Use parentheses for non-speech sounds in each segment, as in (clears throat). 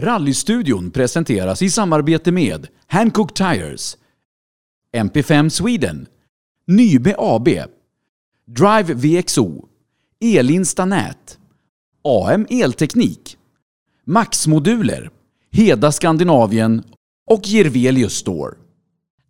Rallystudion presenteras i samarbete med Hancock Tires, MP5 Sweden, Nybe AB, Drive VXO, Elinsta Nät, AM Elteknik, Max-moduler, Heda Skandinavien och Gervelius Store.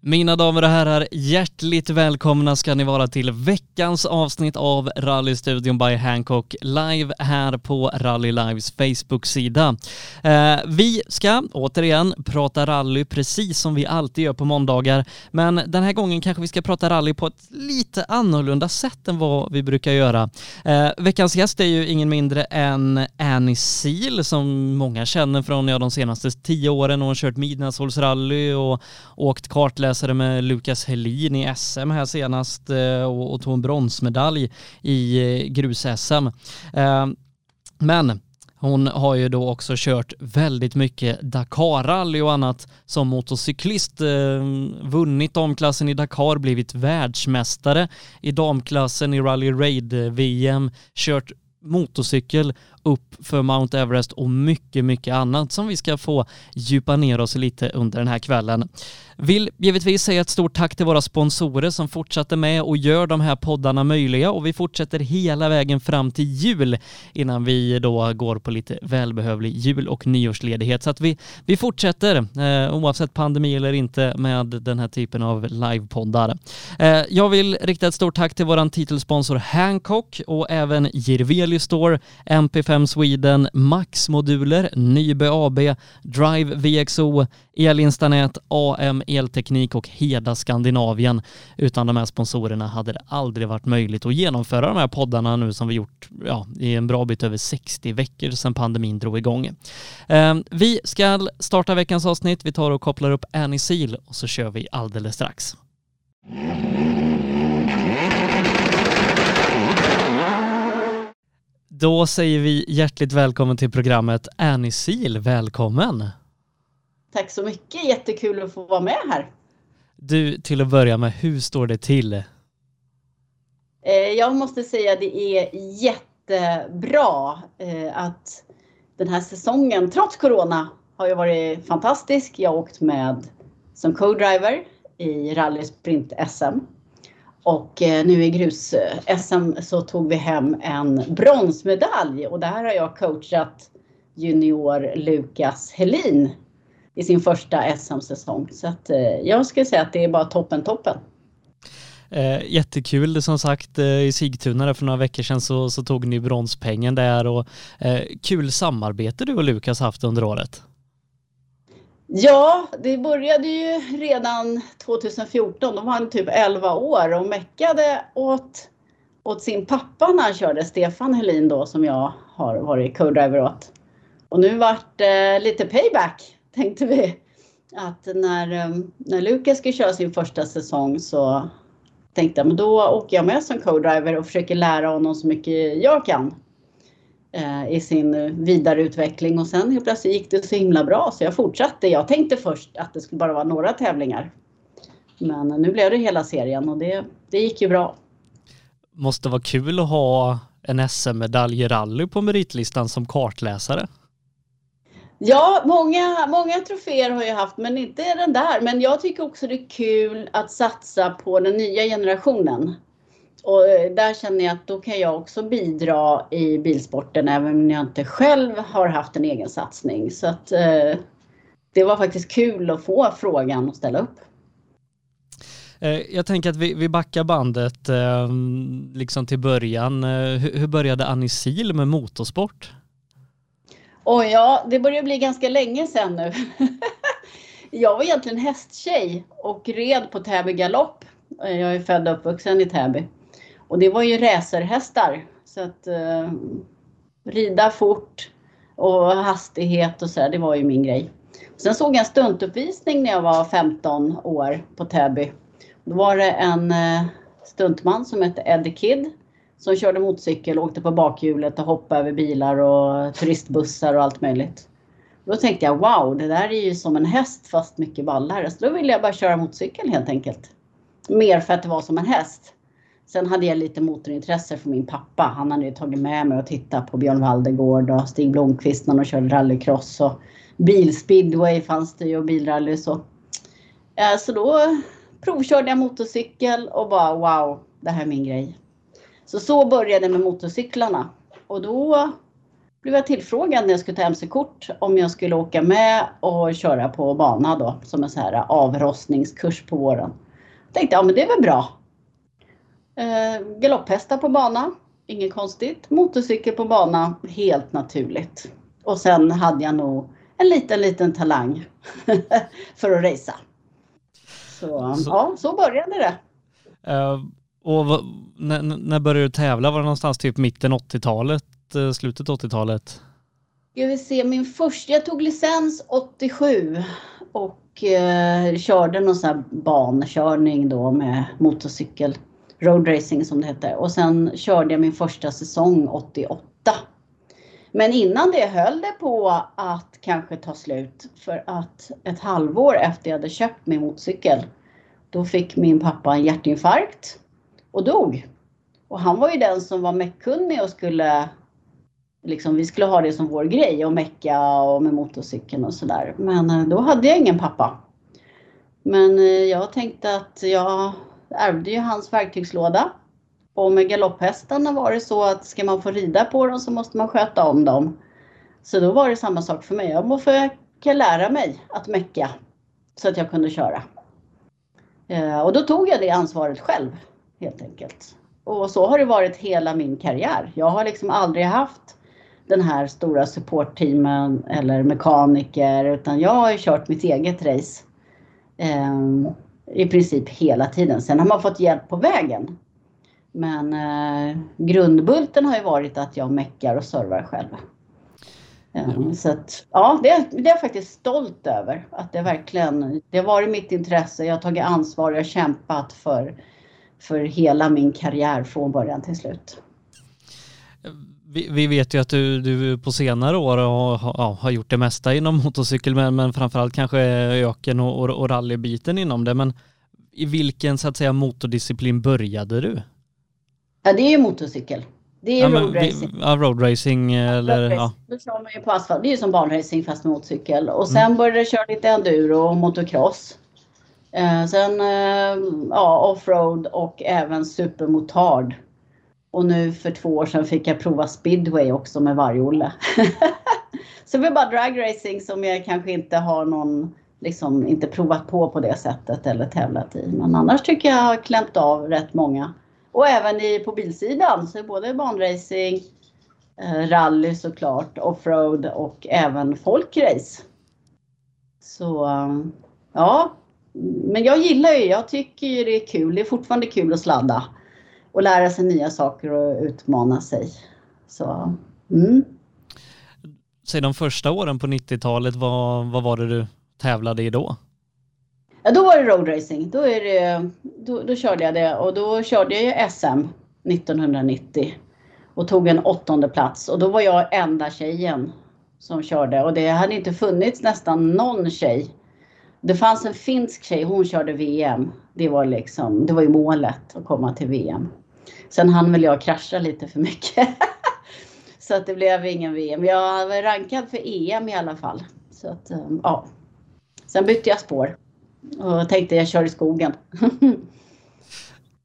Mina damer och herrar, hjärtligt välkomna ska ni vara till veckans avsnitt av Rallystudion by Hancock live här på Rally Lives Facebook-sida. Eh, vi ska återigen prata rally precis som vi alltid gör på måndagar, men den här gången kanske vi ska prata rally på ett lite annorlunda sätt än vad vi brukar göra. Eh, veckans gäst är ju ingen mindre än Annie Seal som många känner från ja, de senaste tio åren. Hon har kört midnattssolsrally och åkt kartläsning föreläsare med Lukas Helin i SM här senast eh, och, och tog en bronsmedalj i eh, grus-SM. Eh, men hon har ju då också kört väldigt mycket Dakar-rally och annat som motorcyklist. vunnit damklassen i Dakar, blivit världsmästare i damklassen i Rally Raid-VM, kört motorcykel upp för Mount Everest och mycket, mycket annat som vi ska få djupa ner oss lite under den här kvällen. Vill givetvis säga ett stort tack till våra sponsorer som fortsätter med och gör de här poddarna möjliga och vi fortsätter hela vägen fram till jul innan vi då går på lite välbehövlig jul och nyårsledighet. Så att vi, vi fortsätter eh, oavsett pandemi eller inte med den här typen av livepoddar. Eh, jag vill rikta ett stort tack till våran titelsponsor Hancock och även Jirveli Store, MP5 Sweden, Max-moduler, Nybe AB, Drive VXO, Elinstanät, AM Elteknik och Heda Skandinavien. Utan de här sponsorerna hade det aldrig varit möjligt att genomföra de här poddarna nu som vi gjort ja, i en bra bit över 60 veckor sedan pandemin drog igång. Eh, vi ska starta veckans avsnitt. Vi tar och kopplar upp Annie Seal och så kör vi alldeles strax. Då säger vi hjärtligt välkommen till programmet Annie Seal. Välkommen! Tack så mycket, jättekul att få vara med här. Du, till att börja med, hur står det till? Eh, jag måste säga det är jättebra eh, att den här säsongen, trots Corona, har ju varit fantastisk. Jag har åkt med som co-driver i rally sprint SM. Och eh, nu i grus-SM så tog vi hem en bronsmedalj och där har jag coachat junior Lukas Helin i sin första SM-säsong. Så att, eh, jag skulle säga att det är bara toppen, toppen. Eh, jättekul som sagt eh, i Sigtuna för några veckor sedan så, så tog ni bronspengen där och eh, kul samarbete du och Lukas haft under året. Ja, det började ju redan 2014. Då var han typ 11 år och meckade åt, åt sin pappa när han körde, Stefan Helin då som jag har varit co-driver åt. Och nu vart det eh, lite payback tänkte vi att när, um, när Lukas ska köra sin första säsong så tänkte jag men då åker jag med som co-driver och försöker lära honom så mycket jag kan i sin vidareutveckling och sen helt plötsligt gick det så himla bra så jag fortsatte. Jag tänkte först att det skulle bara vara några tävlingar. Men nu blev det hela serien och det, det gick ju bra. Måste vara kul att ha en SM-medalj i rally på meritlistan som kartläsare. Ja, många, många troféer har jag haft, men inte den där. Men jag tycker också det är kul att satsa på den nya generationen. Och eh, där känner jag att då kan jag också bidra i bilsporten, även om jag inte själv har haft en egen satsning. Så att eh, det var faktiskt kul att få frågan och ställa upp. Eh, jag tänker att vi, vi backar bandet eh, liksom till början. Hur, började Annie Sil med motorsport? Och ja, det börjar bli ganska länge sedan nu. (laughs) jag var egentligen hästtjej och red på Täby galopp. Jag är född och uppvuxen i Täby. Och det var ju racerhästar. Så att eh, rida fort och hastighet och så där, det var ju min grej. Sen såg jag en stuntuppvisning när jag var 15 år på Täby. Då var det en eh, stuntman som hette Eddie Kid som körde motorcykel, åkte på bakhjulet och hoppade över bilar och turistbussar och allt möjligt. Då tänkte jag wow, det där är ju som en häst fast mycket ballare. Så då ville jag bara köra motorcykel helt enkelt. Mer för att det var som en häst. Sen hade jag lite motorintresse för min pappa. Han hade ju tagit med mig och tittat på Björn Waldegård och Stig Blomqvist när de körde rallycross och bilspeedway fanns det ju och bilrally så. Så då provkörde jag motorcykel och bara wow, det här är min grej. Så så började jag med motorcyklarna och då blev jag tillfrågad när jag skulle ta MC-kort om jag skulle åka med och köra på bana då som en så här avrostningskurs på våren. Jag tänkte ja men det är väl bra. Eh, galopphästar på bana, inget konstigt. Motorcykel på bana, helt naturligt. Och sen hade jag nog en liten, liten talang (laughs) för att racea. Så, så, ja, så började det. Uh, och när, när började du tävla? Var det någonstans typ mitten 80-talet, uh, slutet 80-talet? Ska vi se, min första, jag tog licens 87 och uh, körde någon sån här bankörning då med motorcykel. Road racing som det hette. Och sen körde jag min första säsong 88. Men innan det höll det på att kanske ta slut för att ett halvår efter jag hade köpt min motorcykel då fick min pappa en hjärtinfarkt och dog. Och han var ju den som var meckkunnig och skulle liksom, vi skulle ha det som vår grej och mecka och med motorcykeln och sådär. Men eh, då hade jag ingen pappa. Men eh, jag tänkte att jag ärvde ju hans verktygslåda och med galopphästarna var det så att ska man få rida på dem så måste man sköta om dem. Så då var det samma sak för mig. Jag måste lära mig att mecka så att jag kunde köra. Eh, och då tog jag det ansvaret själv helt enkelt. Och så har det varit hela min karriär. Jag har liksom aldrig haft den här stora supportteamen eller mekaniker utan jag har kört mitt eget race. Ehm, Eh, I princip hela tiden. Sen har man fått hjälp på vägen. Men eh, grundbulten har ju varit att jag meckar och servar själv. Mm. Så att, ja, det, det, är jag faktiskt stolt över. Att det verkligen, det har varit mitt intresse. Jag har tagit ansvar, jag har kämpat för, för hela min karriär från början till slut. Vi, vi vet ju att du, du på senare år har, ja, har gjort det mesta inom motorcykel, men, men framförallt kanske öken och, och, och rallybiten inom det. Men i vilken så att säga motordisciplin började du? Ja, det är ju motorcykel. Det är ja, roadracing. Ja, roadracing eller road ja. Då kör man ju på asfalt. Det är ju som banracing fast med motorcykel. Och sen mm. började jag köra lite enduro och motocross. Eh, sen eh, ja, offroad och även supermotard. Och nu för två år sedan fick jag prova speedway också med Varg-Olle. (laughs) så det är bara dragracing som jag kanske inte har någon, liksom inte provat på på det sättet eller tävlat i. Men annars tycker jag har klämt av rätt många och även i, på bilsidan, så både banracing, eh, rally såklart, offroad och även folkrace. Så eh, ja, men jag gillar ju, jag tycker ju det är kul. Det är fortfarande kul att sladda och lära sig nya saker och utmana sig. Så, mm. Säg de första åren på 90-talet, vad, vad var det du tävlade i då? Ja, då var det roadracing. Då, är det, då, då körde jag det och då körde jag ju SM 1990 och tog en åttonde plats och då var jag enda tjejen som körde och det hade inte funnits nästan någon tjej. Det fanns en finsk tjej, hon körde VM. Det var liksom, det var ju målet att komma till VM. Sen hann väl jag krascha lite för mycket. (laughs) så att det blev ingen VM. Jag var rankad för EM i alla fall. Så att, ja. Sen bytte jag spår och tänkte jag kör i skogen. (laughs)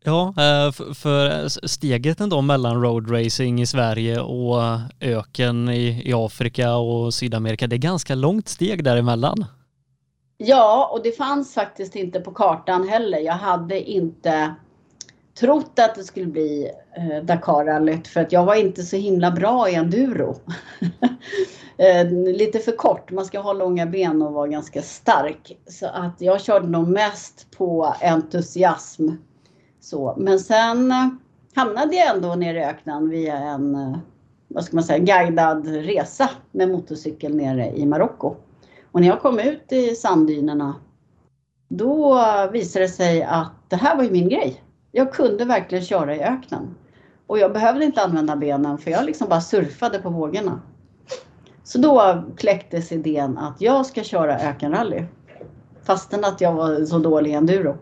ja, eh, för steget ändå mellan roadracing i Sverige och öken i, i Afrika och Sydamerika, det är ganska långt steg däremellan. Ja, och det fanns faktiskt inte på kartan heller. Jag hade inte trott att det skulle bli eh, Dakarrallyt för att jag var inte så himla bra i enduro. (laughs) eh, lite för kort, man ska ha långa ben och vara ganska stark. Så att jag körde nog mest på entusiasm. Så. Men sen eh, hamnade jag ändå nere i öknen via en eh, vad ska man säga, guidad resa med motorcykel nere i Marocko. Och när jag kom ut i sanddynerna då eh, visade det sig att det här var ju min grej. Jag kunde verkligen köra i öknen. Och jag behövde inte använda benen för jag liksom bara surfade på vågorna. Så då kläcktes idén att jag ska köra ökenrally. Fastän att jag var så dålig i enduro.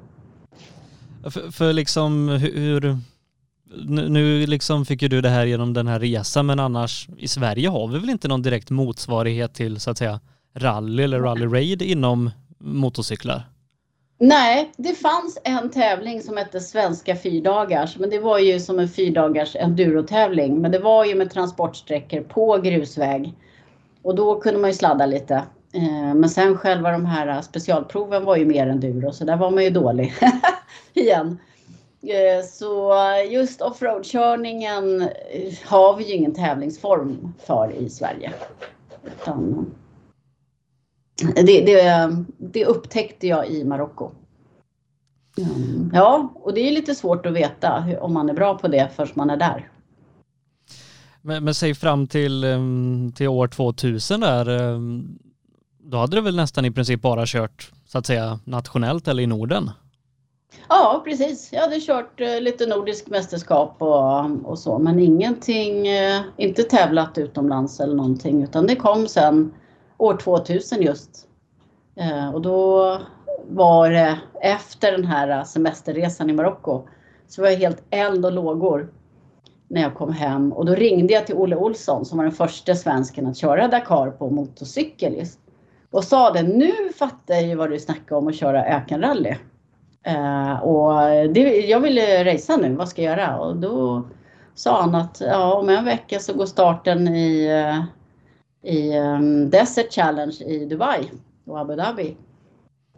För, för liksom hur, nu, nu liksom fick ju du det här genom den här resan men annars i Sverige har vi väl inte någon direkt motsvarighet till så att säga rally eller rally raid inom motorcyklar? Nej, det fanns en tävling som hette Svenska fyrdagars, men det var ju som en fyrdagars endurotävling. Men det var ju med transportsträckor på grusväg. Och då kunde man ju sladda lite. Eh, men sen själva de här specialproven var ju mer enduro, så där var man ju dålig (laughs) igen. Eh, så just offroadkörningen eh, har vi ju ingen tävlingsform för i Sverige. Utan det, det, det upptäckte jag i Marocko. Mm. Ja, och det är lite svårt att veta hur, om man är bra på det först man är där. Men, men säg fram till, ehm, till år 2000 där, ehm, då hade du väl nästan i princip bara kört så att säga nationellt eller i Norden? Ja, precis. Jag hade kört eh, lite nordisk mästerskap och, och så, men ingenting, eh, inte tävlat utomlands eller någonting, utan det kom sen år 2000 just. Eh, och då var det efter den här semesterresan i Marocko så var jag helt eld och lågor när jag kom hem och då ringde jag till Olle Olsson som var den första svensken att köra Dakar på motorcykel just. Och sa det, nu fattar jag ju vad du snackar om att köra ökenrally. Uh, och det, jag ville racea nu, vad ska jag göra? Och då sa han att ja, om en vecka så går starten i, uh, i um, Desert Challenge i Dubai och Abu Dhabi.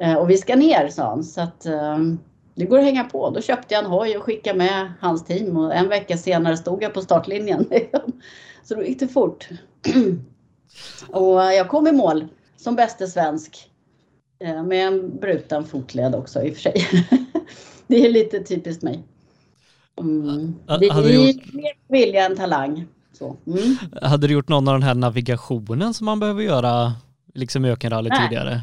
Uh, och vi ska ner, sa han. Så att um, det går att hänga på. Då köpte jag en hoj och skickade med hans team och en vecka senare stod jag på startlinjen. (laughs) så då gick det fort. (clears throat) och jag kom i mål som bäste svensk Eh, med en bruten fotled också i och för sig. (laughs) det är lite typiskt mig. Mm. Det är mer vilja än talang. Så. Mm. Hade du gjort någon av den här navigationen som man behöver göra liksom i ökenrally tidigare?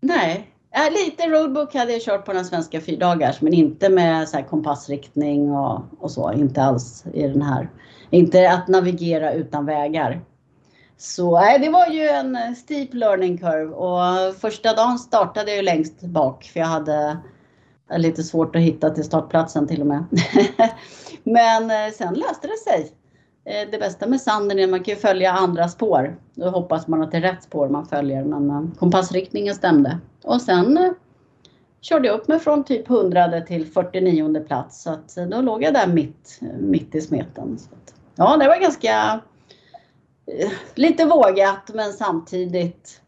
Nej, äh, lite roadbook hade jag kört på den svenska fyrdagars men inte med så kompassriktning och, och så. Inte alls i den här. Inte att navigera utan vägar. Så nej, det var ju en steep learning curve och första dagen startade jag ju längst bak för jag hade lite svårt att hitta till startplatsen till och med. (laughs) Men eh, sen löste det sig. Eh, det bästa med sanden är att man kan följa andra spår. Då hoppas man att det är rätt spår man följer men eh, kompassriktningen stämde. Och sen eh, körde jag upp mig från typ 100 till 49 plats så att då låg jag där mitt, mitt i smeten. Så att, ja, det var ganska lite vågat men samtidigt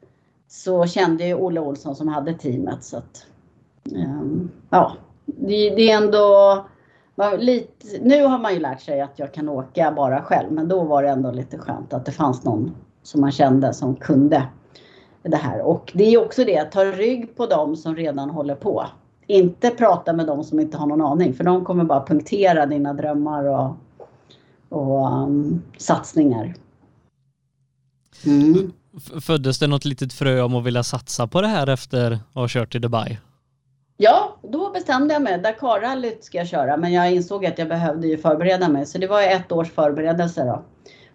så kände jag Olle Olsson som hade teamet så att ehm, ja, det, det, är ändå lite, nu har man ju lärt sig att jag kan åka bara själv men då var det ändå lite skönt att det fanns någon som man kände som kunde det här och det är också det, ta rygg på dem som redan håller på. Inte prata med dem som inte har någon aning för de kommer bara punktera dina drömmar och, och um, satsningar. Mm. Föddes det något litet frö om att vilja satsa på det här efter att ha kört i Dubai? Ja, då bestämde jag mig. Dakarrallyt ska jag köra, men jag insåg att jag behövde ju förbereda mig. Så det var ett års förberedelse då.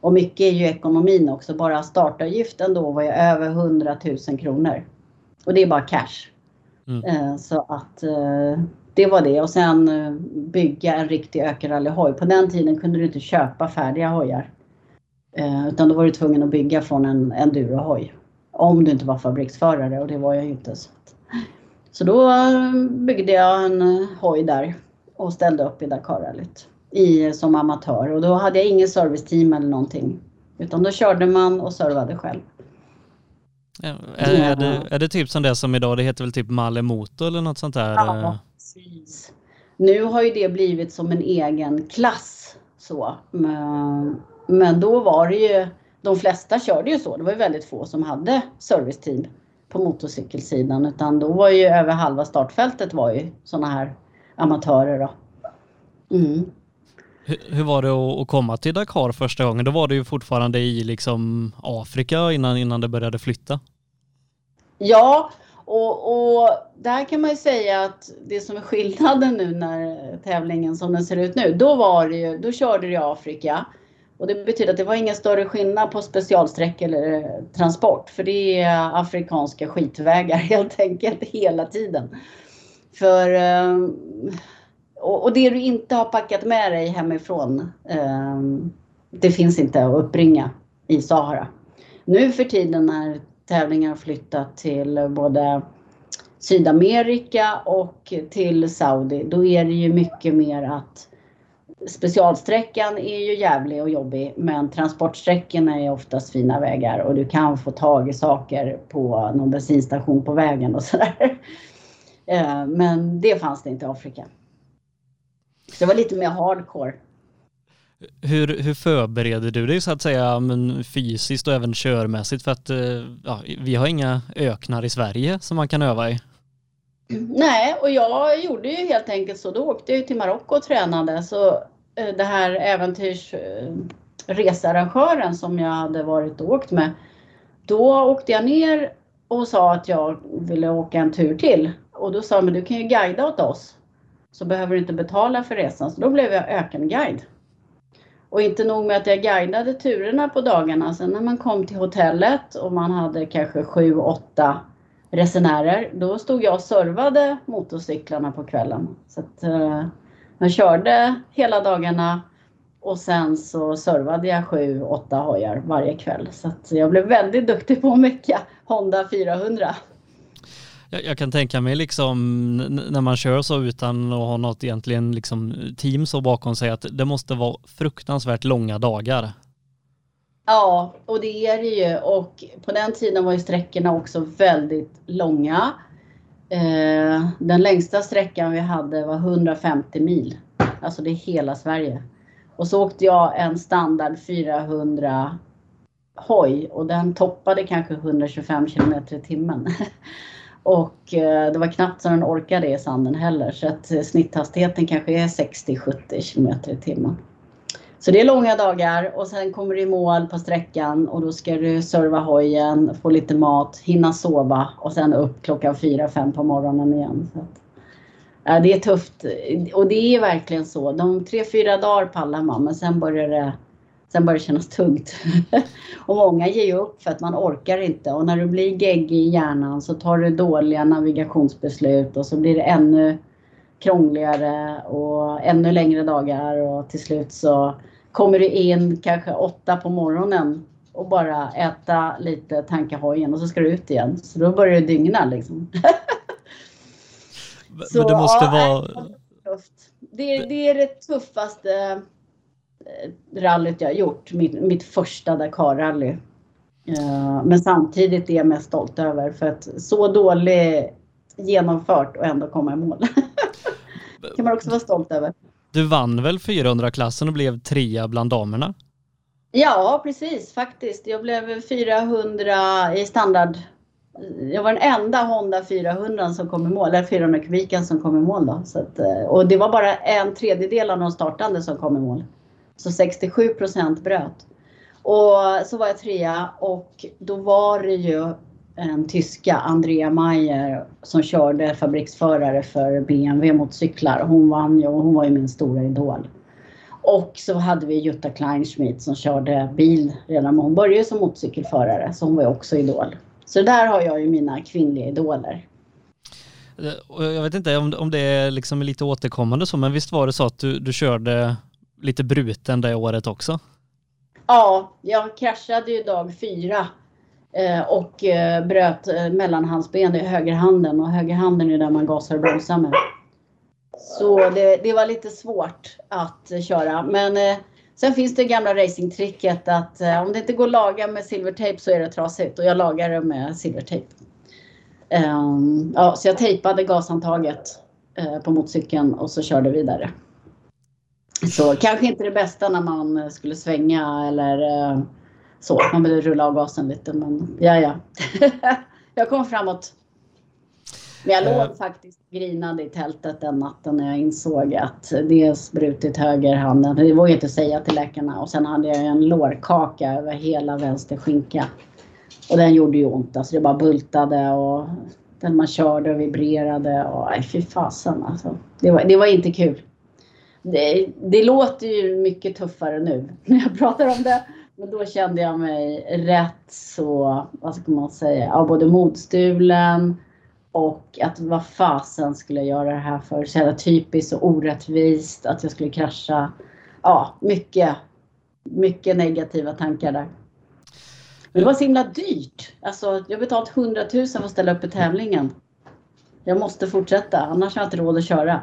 Och mycket är ju ekonomin också. Bara startavgiften då var ju över 100 000 kronor. Och det är bara cash. Mm. Eh, så att eh, det var det. Och sen eh, bygga en riktig ökenrallyhoj. På den tiden kunde du inte köpa färdiga hojar. Utan då var du tvungen att bygga från en endurohoj. Om du inte var fabriksförare och det var jag ju inte. Så, så då eh, byggde jag en eh, hoj där och ställde upp i Dakarrallyt som amatör och då hade jag ingen serviceteam eller någonting. Utan då körde man och servade själv. Ja, är, är, det, är det typ som det som idag, det heter väl typ Malle Motor eller något sånt där? Ja, precis. Nu har ju det blivit som en egen klass så. Men då var det ju, de flesta körde ju så. Det var ju väldigt få som hade serviceteam på motorcykelsidan utan då var ju över halva startfältet var ju sådana här amatörer då. Mm. Hur, hur, var det att komma till Dakar första gången? Då var det ju fortfarande i liksom Afrika innan, innan det började flytta. Ja, och, och där kan man ju säga att det som är skillnaden nu när tävlingen som den ser ut nu, då var det ju, då körde du i Afrika och det betyder att det var ingen större skillnad på specialsträck eller eh, transport. För det är afrikanska skitvägar (laughs) helt enkelt hela tiden. För, eh, och, det du inte har packat med dig hemifrån, eh, det finns inte att uppbringa i Sahara. Nu för tiden när tävlingar flyttat till både Sydamerika och till Saudi, då är det ju mycket mer att specialsträckan är ju jävlig och jobbig men transportsträckorna är oftast fina vägar och du kan få tag i saker på någon bensinstation på vägen och sådär. (laughs) Eh, men det fanns det inte i Afrika. Så det var lite mer hardcore. Hur, hur förbereder du dig så att säga men fysiskt och även körmässigt för att eh, ja, vi har inga öknar i Sverige som man kan öva i? Nej, och jag gjorde ju helt enkelt så. Då åkte jag till Marocko och tränade. Så Eh, det här äventyrsresearrangören eh, som jag hade varit och åkt med. Då åkte jag ner och sa att jag ville åka en tur till. Och då sa de, men du kan ju guida åt oss. Så behöver du inte betala för resan. Så då blev jag ökenguide. Och inte nog med att jag guidade turerna på dagarna. Sen när man kom till hotellet och man hade kanske sju, åtta resenärer. Då stod jag och servade motorcyklarna på kvällen. Så att, eh, jag körde hela dagarna och sen så servade jag sju, åtta hojar varje kväll. Så jag blev väldigt duktig på att mecka Honda 400. Jag, jag, kan tänka mig liksom när man kör så utan att ha något egentligen liksom team så bakom sig att det måste vara fruktansvärt långa dagar. Ja, och det är det ju. Och på den tiden var ju sträckorna också väldigt långa. Eh, den längsta sträckan vi hade var 150 mil. Alltså det är hela Sverige. Och så åkte jag en standard 400 hoj och den toppade kanske 125 km i timmen. (laughs) Och eh, det var knappt så den orkade i sanden heller så att eh, snitthastigheten kanske är 60-70 km i timmen. Så det är långa dagar och sen kommer du i mål på sträckan och då ska du serva hojen, få lite mat, hinna sova och sen upp klockan 4-5 på morgonen igen. Så att, det är tufft och det är verkligen så. De tre, fyra dagar pallar man men sen börjar det Sen börjar det kännas tungt. (laughs) och många ger ju upp för att man orkar inte. Och när du blir geggig i hjärnan så tar du dåliga navigationsbeslut och så blir det ännu krångligare och ännu längre dagar och till slut så kommer du in kanske åtta på morgonen och bara äta lite, tanka hojen och så ska du ut igen. Så då börjar det dygna liksom. (laughs) så, Men det måste ja, vara... Det, det är det tuffaste eh, rallyt jag har gjort. Mitt, mitt första Dakar-rally. Uh, men samtidigt är jag mest stolt över för att så dåligt genomfört och ändå komma i mål. (laughs) kan man också vara stolt över. Du vann väl 400-klassen och blev trea bland damerna? Ja, precis faktiskt. Jag blev 400 i standard. Jag var den enda Honda 400 som kom i mål, eller 400 kubiken som kom i mål då. Så att, eh, och det var bara en tredjedel av de startande som kom i mål. Så 67 procent bröt. Och så var jag trea och då var det ju en tyska, Andrea Mayer, som körde fabriksförare för BMW motorcyklar. Hon vann ju och hon var ju min stora idol. Och så hade vi Jutta Kleinschmidt som körde bil redan hon började som motorcykelförare, så hon var ju också idol. Så där har jag ju mina kvinnliga idoler. Jag vet inte om, om det är liksom lite återkommande så, men visst var det så att du, du körde lite bruten det året också? Ja, jag kraschade ju dag fyra Eh, Eh, och eh, bröt eh, mellanhandsben i högerhanden och högerhanden är där man gasar och bromsar med. Så det, det, var lite svårt att köra. Men sen finns det gamla racingtricket att om det inte går att laga med silvertejp så är det trasigt och jag lagar det med silvertejp. Um, ehm, ja, så jag tejpade gashandtaget på motorcykeln och så körde vidare. Så kanske inte det bästa när man skulle svänga eller så, man behöver rulla av gasen lite men ja, ja. (laughs) jag kom framåt. Men jag låg faktiskt grinande i tältet den natten när jag insåg att dels brutit högerhanden, det vågade jag inte säga till läkarna och sen hade jag en lårkaka över hela vänster skinka. Och den gjorde ju ont, alltså det bara bultade och den man körde och vibrerade och nej fy fasen alltså. Det var, det var inte kul. Det, det låter ju mycket tuffare nu när jag pratar om det. Men då kände jag mig rätt så, vad ska man säga, ja, både modstulen Och att vad fasen skulle jag göra det här för? Så jävla typiskt och orättvist att jag skulle krascha. Ja, mycket, mycket negativa tankar där. Men det var så himla dyrt. Alltså, jag har betalat 100 000 för att ställa upp i tävlingen. Jag måste fortsätta, annars har jag inte råd att köra. (laughs)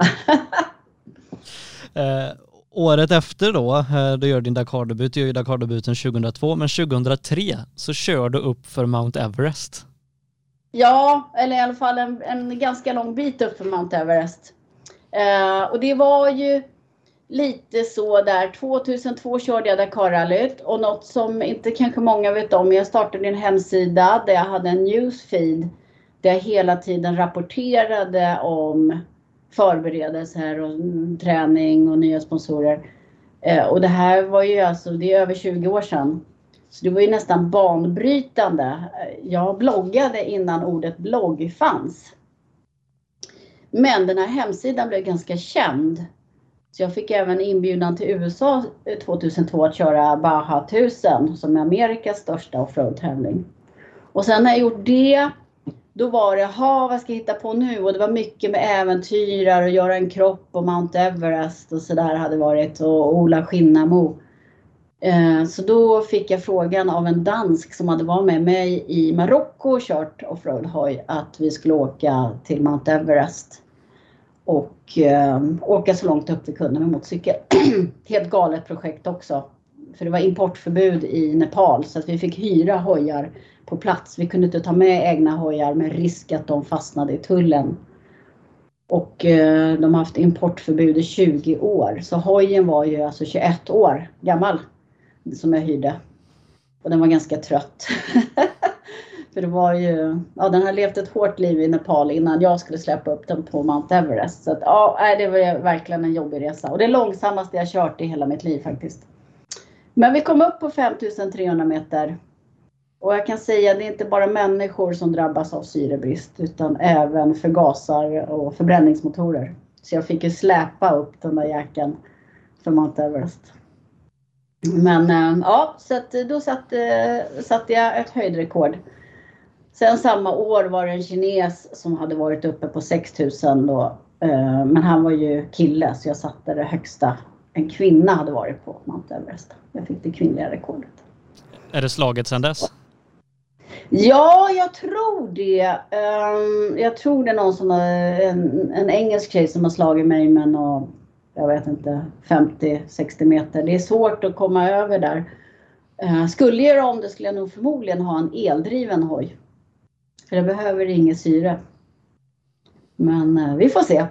eh, året efter då, eh, du gör din Dakar-debut, du gör ju Dakar-debuten 2002, men 2003 så kör du upp för Mount Everest. Ja, eller i alla fall en, en ganska lång bit upp för Mount Everest. Eh, och det var ju lite så där. 2002 körde jag Dakarrallyt och något som inte kanske många vet om. Jag startade en hemsida där jag hade en newsfeed där jag hela tiden rapporterade om förberedelser och träning och nya sponsorer. Eh, och det här var ju alltså, det är över 20 år sedan. Så det var ju nästan banbrytande. Eh, jag bloggade innan ordet blogg fanns. Men den här hemsidan blev ganska känd. Så jag fick även inbjudan till eh, USA 2002 att köra Baja 1000 som är Amerikas största offroad-tävling. Och sen när jag gjort det då var det, ha vad ska jag hitta på nu? Och det var mycket med äventyrar och göra en kropp och Mount Everest och sådär hade varit och Ola Skinnamo. Eh, så då fick jag frågan av en dansk som hade varit med mig i Marocko och kört offroad-hoj att vi skulle åka till Mount Everest och eh, åka så långt upp vi kunde med motorcykel. (clears throat) Helt galet projekt också. För det var importförbud i Nepal så att vi fick hyra hojar på plats. Vi kunde inte ta med egna hojar med risk att de fastnade i tullen. Och eh, de har haft importförbud i 20 år. Så hojen var ju alltså 21 år gammal som jag hyrde. Och den var ganska trött. (laughs) För det var ju, ja den har levt ett hårt liv i Nepal innan jag skulle släppa upp den på Mount Everest. Så att, ja, det var verkligen en jobbig resa. Och det långsammaste jag kört i hela mitt liv faktiskt. Men vi kom upp på 5300 meter och jag kan säga att det är inte bara människor som drabbas av syrebrist utan även förgasar och förbränningsmotorer. Så jag fick ju släpa upp den där jäkeln för Mount Everest. Men eh, ja, så att då satte, eh, satte jag ett höjdrekord. Sen samma år var det en kines som hade varit uppe på 6000 då. Eh, men han var ju kille så jag satte det högsta en kvinna hade varit på Mount Everest. Jag fick det kvinnliga rekordet. Är det slaget sedan dess? Ja, jag tror det. Um, jag tror det är någon som har, en, en engelsk tjej som har slagit mig med någon, jag vet inte, 50-60 meter. Det är svårt att komma över där. Uh, skulle jag göra om det skulle jag nog förmodligen ha en eldriven hoj. För det behöver inget syre. Men uh, vi får se. uh,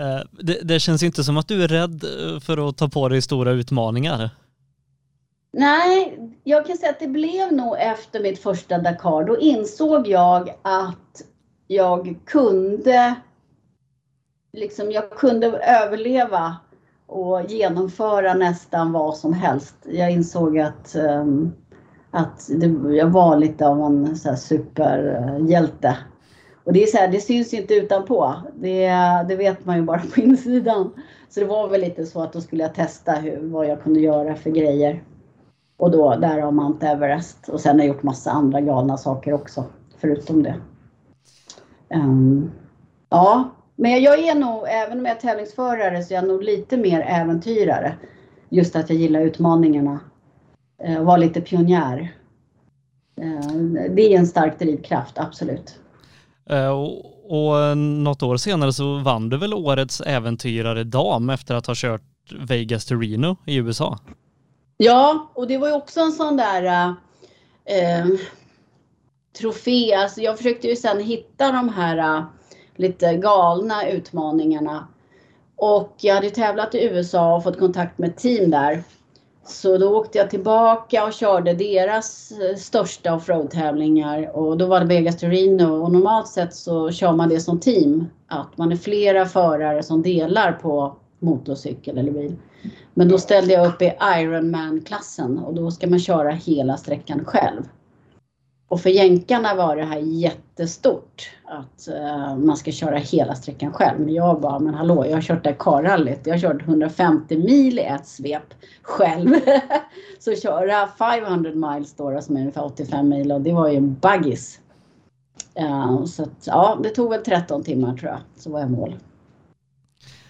(laughs) det, det känns inte som att du är rädd eh, för att ta på dig stora utmaningar. Nej, jag kan säga att det blev nog efter mitt första Dakar. Då insåg jag att jag kunde liksom, jag kunde överleva och genomföra nästan vad som helst. Jag insåg att, um, att det, jag var lite av en så superhjälte. Och det, är så här, det syns inte utanpå. Det, det vet man ju bara på insidan. Så det var väl lite så att då skulle jag testa hur, vad jag kunde göra för grejer. Och då därav Mount Everest. Och sen har jag gjort massa andra galna saker också, förutom det. Um, ja, men jag är nog, även om jag är tävlingsförare, så är jag nog lite mer äventyrare. Just att jag gillar utmaningarna. Uh, vara lite pionjär. Uh, det är en stark drivkraft, absolut. Uh, och, och eh, något år senare så vann du väl årets äventyrare dam efter att ha kört Vegas to Reno i USA? Ja, och det var ju också en sån där äh, trofé. Alltså jag försökte ju sen hitta de här äh, lite galna utmaningarna. Och jag hade tävlat i USA och fått kontakt med ett team där. Så då åkte jag tillbaka och körde deras största offroad-tävlingar och då var det Vegas Torino och normalt sett så kör man det som team. Att man är flera förare som delar på motorcykel eller bil. Men då ställde jag upp i Ironman-klassen och då ska man köra hela sträckan själv. Och för jänkarna var det här jättestort att uh, man ska köra hela sträckan själv. Men jag bara, men hallå, jag har kört det här karrallyt. Jag har kört 150 mil i ett svep själv. (laughs) Så köra 500 miles då, som är ungefär 85 mil och det var ju en baggis. Uh, eh, så att, ja, det tog väl 13 timmar tror jag, så var jag mål.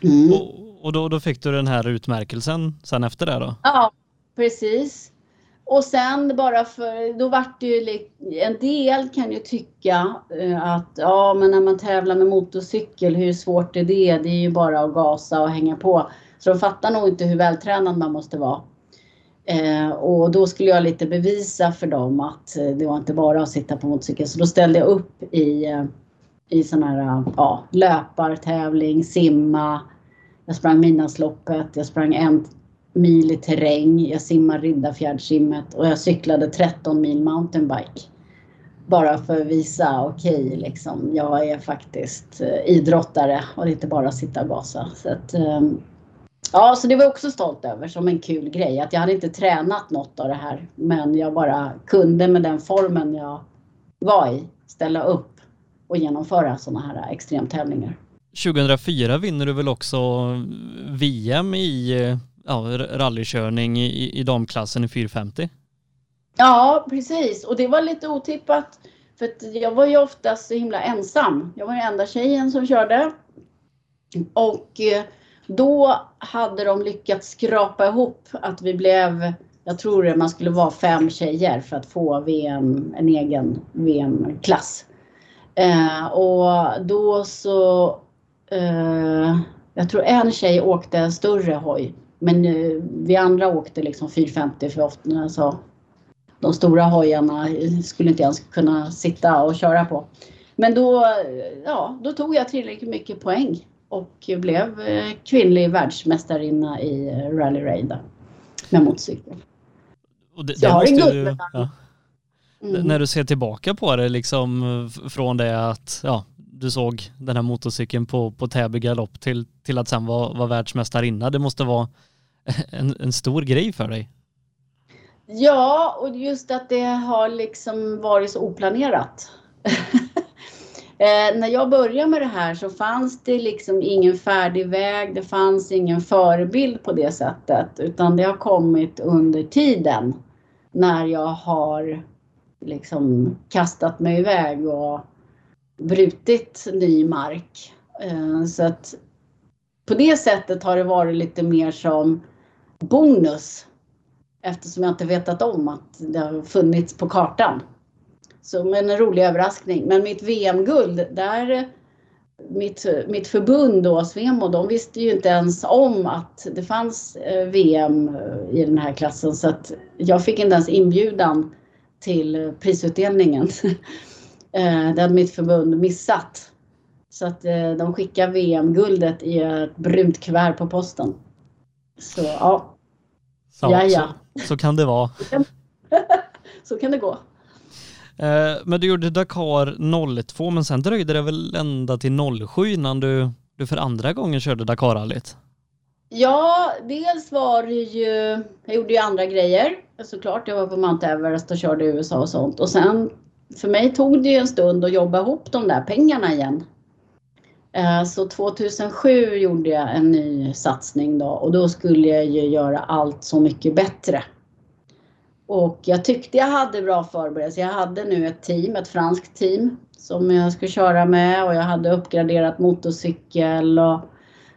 Mm. Och, och då, då fick du den här utmärkelsen sen efter det då? Ja, precis. Och sen bara för, då vart det ju, en del kan ju tycka eh, att ja men när man tävlar med motorcykel, hur svårt är det? Det är ju bara att gasa och hänga på. Så de fattar nog inte hur vältränad man måste vara. Eh, och då skulle jag lite bevisa för dem att eh, det var inte bara att sitta på motorcykel. Så då ställde jag upp i, eh, i sån här ja, löpartävling, simma. Jag sprang Midnattsloppet, jag sprang en mil i terräng, jag simmade Riddarfjärdssimmet och jag cyklade 13 mil mountainbike. Bara för att visa, okej, okay, liksom, jag är faktiskt eh, idrottare och inte bara sitta och gasa. Så att, ehm, Ja, så det var jag också stolt över som en kul grej. Att jag hade inte tränat något av det här. Men jag bara kunde med den formen jag var i ställa upp och genomföra sådana här extremtävlingar. 2004 vinner du väl också VM i ja, rallykörning i, i damklassen i 450? Ja, precis. Och det var lite otippat. För jag var ju oftast så himla ensam. Jag var den enda tjejen som körde. Och eh, då hade de lyckats skrapa ihop att vi blev, jag tror det man skulle vara fem tjejer för att få VM, en egen VM-klass. Eh, och då så, eh, jag tror en tjej åkte en större hoj. Men eh, vi andra åkte liksom 450 för ofta, alltså, de stora hojarna skulle inte ens kunna sitta och köra på. Men då, ja, då tog jag tillräckligt mycket poäng och blev eh, kvinnlig världsmästarinna i eh, Rally Raid med motorcykel. Och det, det måste du, ja. mm. När du ser tillbaka på det liksom från det att ja, du såg den här motorcykeln på, på Täby galopp till, till att sen vara var världsmästarinna. Det måste vara (laughs) en, en stor grej för dig. Ja, och just att det har liksom varit så oplanerat. (laughs) Eh, när jag började med det här så fanns det liksom ingen färdig väg, det fanns ingen förebild på det sättet, utan det har kommit under tiden när jag har liksom kastat mig iväg och brutit ny mark. Eh, så att på det sättet har det varit lite mer som bonus eftersom jag inte vetat om att det har funnits på kartan. Så men en rolig överraskning. Men mitt VM-guld, där mitt, mitt förbund då, Svemo, de visste ju inte ens om att det fanns eh, VM eh, i den här klassen så att jag fick inte ens inbjudan till prisutdelningen. (laughs) Eh, det hade mitt förbund missat. Så att de skickade VM-guldet i ett brunt kuvert på posten. Så ja. Så, ja, ja. Så, så kan det vara. (laughs) så kan det gå. Eh, men du gjorde Dakar 02 men sen dröjde det väl ända till 07 innan du, du för andra gången körde Dakarrallyt? Ja, dels var det ju, jag gjorde ju andra grejer såklart. Jag var på Mount Everest och körde i USA och sånt. Och sen för mig tog det ju en stund att jobba ihop de där pengarna igen. Eh, så 2007 gjorde jag en ny satsning då och då skulle jag ju göra allt så mycket bättre. Och jag tyckte jag hade bra förberedelser. Jag hade nu ett team, ett franskt team som jag skulle köra med och jag hade uppgraderat motorcykel och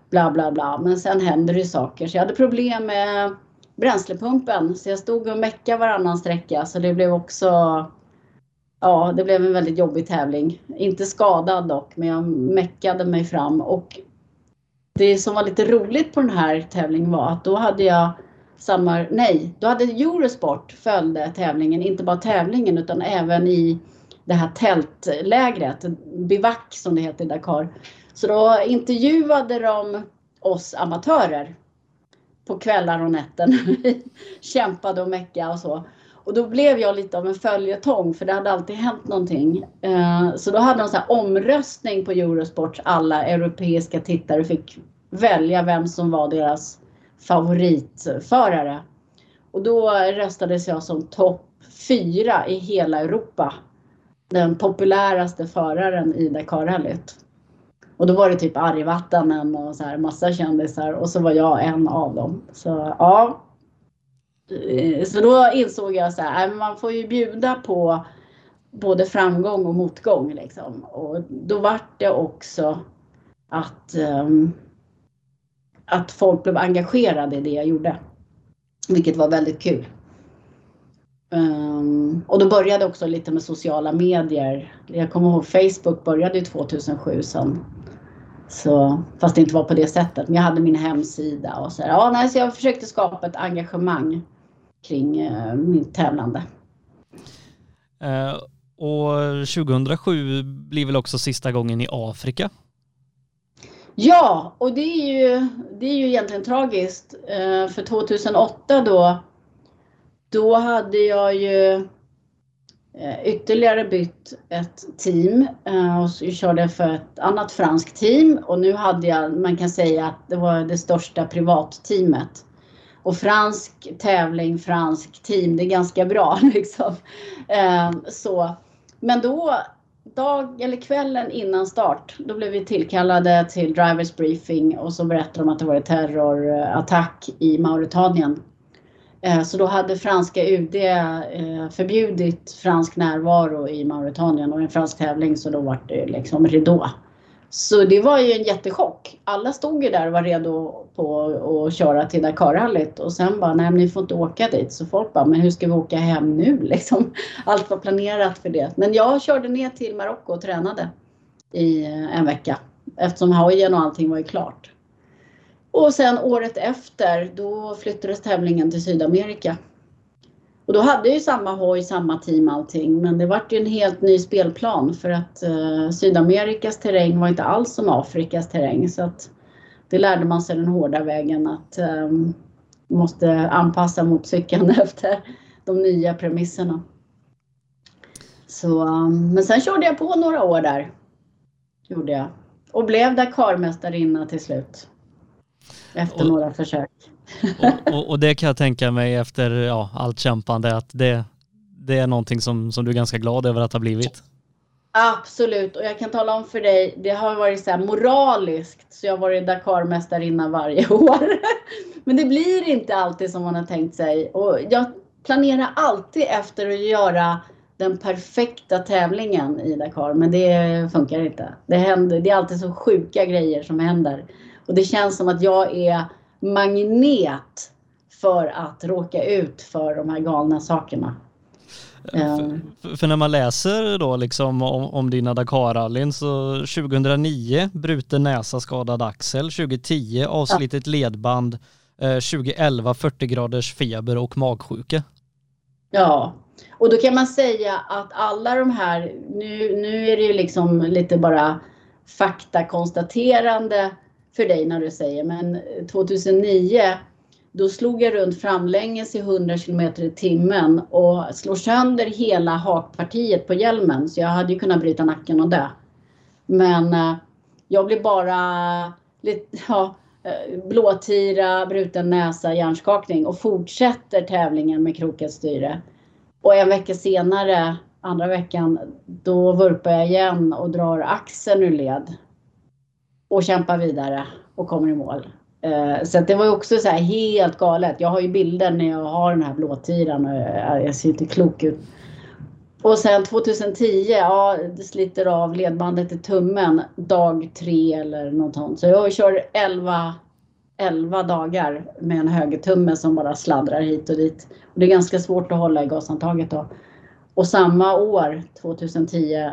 bla bla bla. Men sen händer det saker. Så jag hade problem med bränslepumpen så jag stod och meckade varannan sträcka så det blev också Ja, det blev en väldigt jobbig tävling. Inte skadad dock, men jag meckade mig fram och det som var lite roligt på den här tävlingen var att då hade jag samma, nej, då hade Eurosport följde tävlingen, inte bara tävlingen utan även i det här tältlägret, bivack som det heter i Dakar. Så då intervjuade de oss amatörer på kvällar och nätter vi (laughs) kämpade och meckade och så. Och då blev jag lite av en följetong för det hade alltid hänt någonting. Eh, så då hade de så här omröstning på Eurosports alla europeiska tittare fick välja vem som var deras favoritförare. Och då röstades jag som topp fyra i hela Europa. Den populäraste föraren i Dakarrallyt. Och då var det typ Argvattanen och så här massa kändisar och så var jag en av dem. Så ja. Eh, så då insåg jag så här, äh, man får ju bjuda på både framgång och motgång. Liksom. Och då vart det också att, um, att folk blev engagerade i det jag gjorde. Vilket var väldigt kul. Um, och då började också lite med sociala medier. Jag kommer ihåg Facebook började ju 2007 sen. Så, fast det inte var på det sättet. Men jag hade min hemsida och så. Ja, nej, så jag försökte skapa ett engagemang kring uh, mitt tävlande. Uh, och 2007 blir väl också sista gången i Afrika? Ja, och det är ju, det är ju egentligen tragiskt. Uh, för 2008 då då hade jag ju eh, ytterligare bytt ett team eh, och körde för ett annat franskt team och nu hade jag, man kan säga att det var det största privatteamet. Och fransk tävling, fransk team, det är ganska bra (laughs) liksom. Ehm, så. Men då, dag eller kvällen innan start, då blev vi tillkallade till drivers briefing och så berättade de att det var en terrorattack i Mauritanien ehm, så då hade franska UD eh, förbjudit fransk närvaro i Mauritanien och en fransk tävling så då var det liksom ridå. Så det var ju en jättechock. Alla stod ju där och var redo på att köra till Dakarrallyt och sen bara, nej men ni får inte åka dit. Så folk bara, men hur ska vi åka hem nu (laughs) liksom? Allt var planerat för det. Men jag körde ner till Marocko och tränade i eh, en vecka eftersom hojen och allting var ju klart. Och sen året efter då flyttades tävlingen till Sydamerika. Och då hade jag ju samma hoj, samma team allting men det vart ju en helt ny spelplan för att eh, Sydamerikas terräng var inte alls som Afrikas terräng så att det lärde man sig den hårda vägen att um, måste anpassa motorcykeln (laughs) efter de nya premisserna. Så, um, men sen körde jag på några år där. Gjorde jag. Och blev Dakarmästarinna till slut. Efter och, några försök. Och, (laughs) och, och, det kan jag tänka mig efter ja, allt kämpande att det, det är någonting som, som du är ganska glad över att ha blivit. Absolut och jag kan tala om för dig, det har varit så här moraliskt så jag har varit Dakarmästarinna varje (laughs) år. Men det blir inte alltid som man har tänkt sig och jag planerar alltid efter att göra den perfekta tävlingen i Dakar men det funkar inte. Det, händer, det är alltid så sjuka grejer som händer. Och det känns som att jag är magnet för att råka ut för de här galna sakerna. För, eh. för, när man läser då liksom om, om dina Dakarrallyn så 2009 bruten näsa, skadad axel, 2010 avslitet ledband, eh, 2011 40 graders feber och magsjuka. Ja, och då kan man säga att alla de här, nu, nu är det ju liksom lite bara faktakonstaterande för dig när du säger, men 2009 då slog jag runt framlänges i 100 km i timmen och slog sönder hela hakpartiet på hjälmen så jag hade ju kunnat bryta nacken och dö. Men eh, jag blev bara lite, (laughs) ja, eh, blåtira, bruten näsa, hjärnskakning och fortsätter tävlingen med krokat styre. Och en vecka senare, andra veckan, då vurpar jag igen och drar axeln ur led och kämpar vidare och kommer i mål. Eh, så det var ju också så helt galet. Jag har ju bilder när jag har den här blåtiran och eh, jag ser inte klok ut. Och sen 2010, ja det sliter av ledbandet i tummen dag tre eller något sånt. Så jag kör 11, 11 dagar med en högertumme som bara sladdrar hit och dit. Och det är ganska svårt att hålla i gashandtaget då. Och samma år, 2010,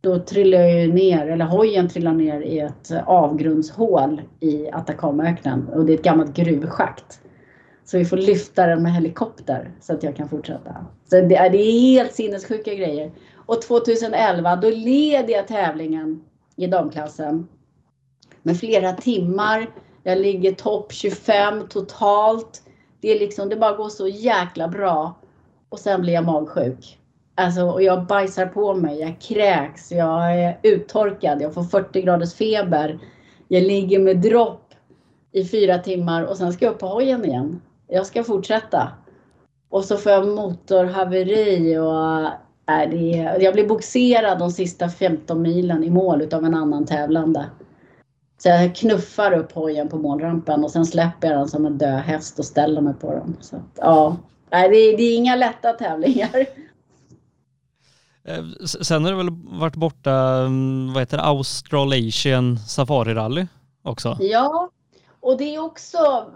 då trillar jag ju ner, eller hojen trillar ner i ett avgrundshål i Atacamaöknen och det är ett gammalt gruvschakt. Så vi får lyfta den med helikopter så att jag kan fortsätta. Så det är, det är helt sinnessjuka grejer. Och 2011 då leder jag tävlingen i damklassen med flera timmar. Jag ligger topp 25 totalt. Det är liksom, det bara går så jäkla bra. Och sen blir jag magsjuk. Alltså, och jag bajsar på mig, jag kräks, jag är uttorkad, jag får 40 graders feber. Jag ligger med dropp i fyra timmar och sen ska jag upp på hojen igen. Jag ska fortsätta. Och så får jag motorhaveri och äh, är det, jag blir boxerad de sista 15 milen i mål utav en annan tävlande. Så jag knuffar upp hojen på målrampen och sen släpper jag den som en död häst och ställer mig på den. Så, ja, det är, det är inga lätta tävlingar. Eh, sen har du väl varit borta, mm, vad heter det, Australasian Safari Rally också? Ja, och det är också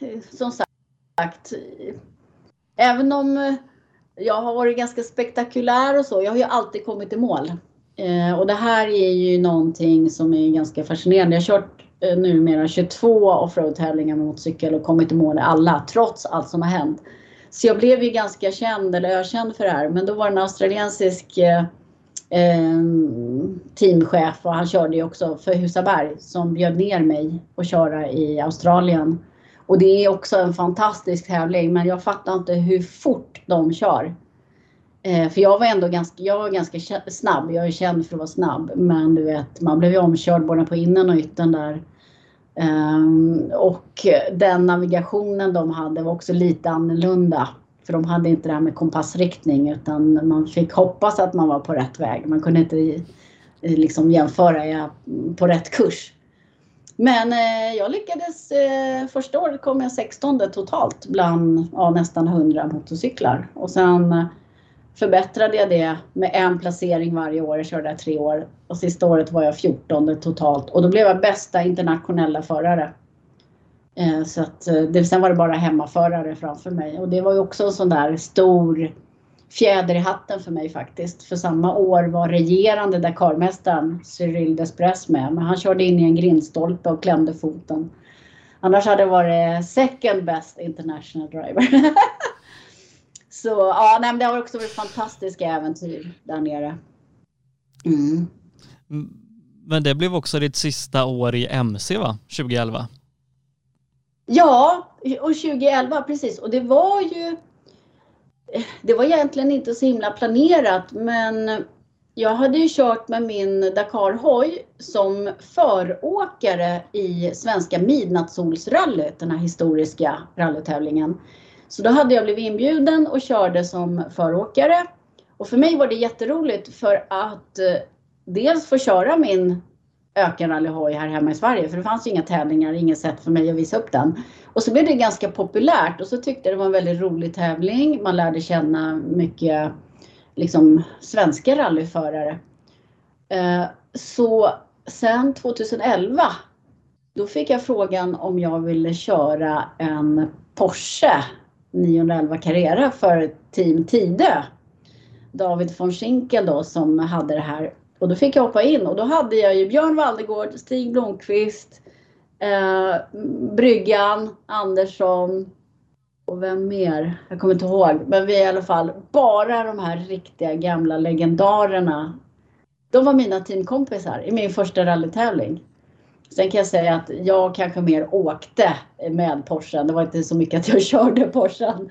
eh, som sagt, även om eh, jag har varit ganska spektakulär och så, jag har ju alltid kommit i mål. Och det här är ju någonting som är ganska fascinerande. Jag har kört numera 22 offroad-tävlingar med motorcykel och kommit i mål i alla, trots allt som har hänt. Så jag blev ju ganska känd, eller ökänd för det här. Men då var det en australiensisk eh, ehm, teamchef och han körde ju också för Husaberg som bjöd ner mig att köra i Australien. Och det är också en fantastisk tävling men jag fattar inte hur fort de kör. Eh, för jag var ändå ganska, jag var ganska snabb. Jag är känd för att vara snabb. Men du vet, man blev ju omkörd både på innen och ytten där. Um, och den navigationen de hade var också lite annorlunda. För de hade inte det här med kompassriktning utan man fick hoppas att man var på rätt väg. Man kunde inte liksom jämföra ja, på rätt kurs. Men eh, jag lyckades, eh, första året kom jag 16 totalt bland ja, nästan 100 motorcyklar. Och sen eh, förbättrade jag det med en placering varje år. Jag körde där tre år. Och sista året var jag 14 totalt. Och då blev jag bästa internationella förare. Eh, så att, eh, det, sen var det bara hemmaförare framför mig. Och det var ju också en sån där stor fjäder i hatten för mig faktiskt. För samma år var regerande Dakarmästaren Cyril Despres med. Men han körde in i en grindstolpe och klämde foten. Annars hade det varit second best international driver. (laughs) Så ja, nej, det har också varit fantastiska äventyr där nere. Mm. Men det blev också ditt sista år i MC va? 2011? Ja, och 2011 precis. Och det var ju det var egentligen inte så himla planerat men jag hade ju kört med min Dakar-hoj som föråkare i svenska midnattssolsrallyt, den här historiska rallytävlingen. Så då hade jag blivit inbjuden och körde som föråkare. Och för mig var det jätteroligt för att eh, dels få köra min ökenrallyhoj här hemma i Sverige för det fanns ju inga tävlingar, inget sätt för mig att visa upp den. Och så blev det ganska populärt och så tyckte jag det var en väldigt rolig tävling. Man lärde känna mycket liksom svenska rallyförare. Eh, så sen 2011 då fick jag frågan om jag ville köra en Porsche 911 Carrera för Team Tidö. David von Schinkel då som hade det här och då fick jag hoppa in och då hade jag ju Björn Waldegård, Stig Blomqvist, eh, Bryggan, Andersson och vem mer? Jag kommer inte ihåg. Men vi är i alla fall bara de här riktiga gamla legendarerna. De var mina teamkompisar i min första rallytävling. Sen kan jag säga att jag kanske mer åkte med Porschen. Det var inte så mycket att jag (laughs) körde Porschen.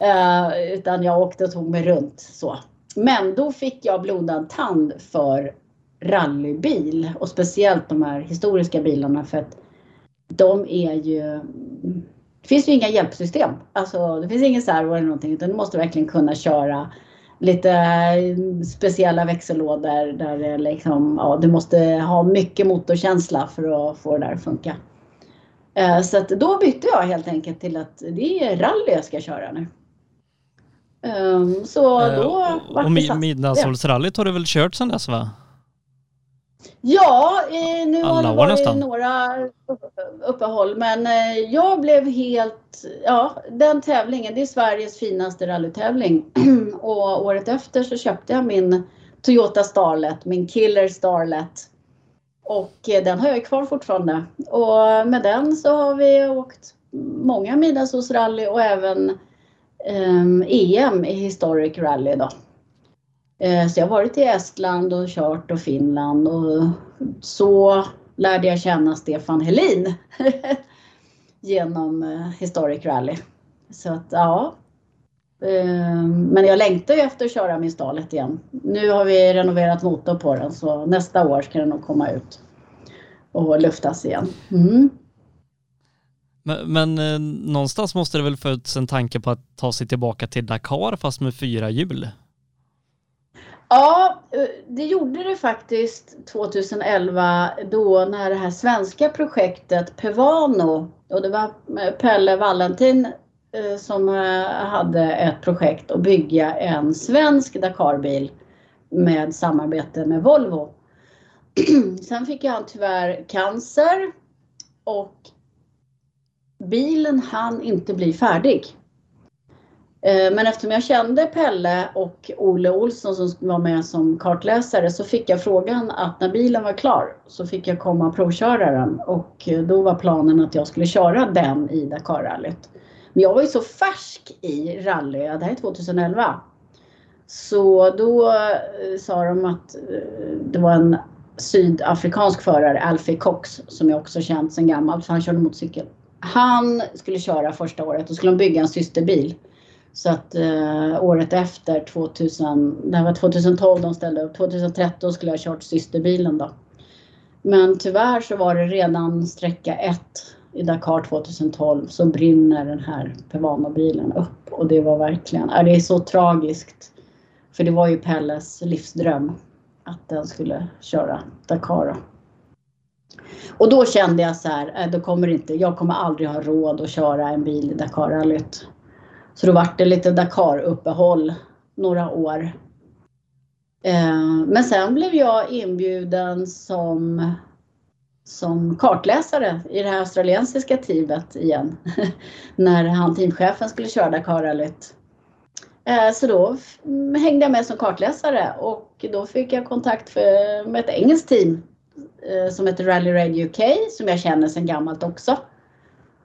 Eh, utan jag åkte och tog mig runt så. Men då fick jag blodad tand för rallybil och speciellt de här historiska bilarna för att de är ju... Det finns ju inga hjälpsystem. Alltså det finns ingen servo eller någonting utan du måste verkligen kunna köra lite speciella växellådor där det liksom, ja, du måste ha mycket motorkänsla för att få det där att funka. Eh, så att då bytte jag helt enkelt till att det är rally jag ska köra nu. Um, så uh, då vart Och mi Midnattssolsrallyt har du väl kört sedan dess va? Ja, eh, nu Alla har det varit nästan. några uppehåll men eh, jag blev helt, ja den tävlingen, det är Sveriges finaste rallytävling (clears throat) och året efter så köpte jag min Toyota Starlet, min Killer Starlet. Och eh, den har jag kvar fortfarande. Och med den så har vi åkt många midnattssolsrally och även EM i Historic Rally då. Eh, så jag har varit i Estland och kört och Finland och så lärde jag känna Stefan Helin (laughs) genom eh, Historic Rally. Så att ja. Eh, men jag längtar ju efter att köra min Stalet igen. Nu har vi renoverat motor på den så nästa år ska den nog komma ut och luftas igen. Mm. Men, men eh, någonstans måste det väl föds en tanke på att ta sig tillbaka till Dakar fast med fyra hjul? Ja, eh, det gjorde det faktiskt 2011 då när det här svenska projektet Pevano och det var eh, Pelle Valentin eh, som hade ett projekt att bygga en svensk Dakarbil med samarbete med Volvo. (clears throat) Sen fick han tyvärr cancer och bilen hann inte bli färdig. Eh, men eftersom jag kände Pelle och Olle Olsson som var med som kartläsare så fick jag frågan att när bilen var klar så fick jag komma och provköra den och eh, då var planen att jag skulle köra den i Dakarrallyt. Men jag var ju så färsk i rally, det här är 2011. Så då eh, sa de att det var en sydafrikansk förare, Alfie Cox, som jag också känt sedan gammalt för han körde motorcykel. Han skulle köra första året och skulle bygga en systerbil. Så att eh, året efter, 2000, det var 2012 de ställde upp, 2013 skulle jag ha kört systerbilen då. Men tyvärr så var det redan sträcka 1 i Dakar 2012 så brinner den här Pevano-bilen upp och det var verkligen, det är så tragiskt. För det var ju Pelles livsdröm att den skulle köra Dakar. Och då kände jag så här, äh, då kommer inte, jag kommer aldrig ha råd att köra en bil i Dakarrallyt. Så då vart det lite Dakar-uppehåll några år. Eh, men sen blev jag inbjuden som, som kartläsare i det här australiensiska teamet igen. (laughs) När han teamchefen skulle köra Dakarrallyt. Eh, så då hängde jag med som kartläsare och då fick jag kontakt med ett engelskt team eh, som heter Rally Raid UK som jag känner sedan gammalt också.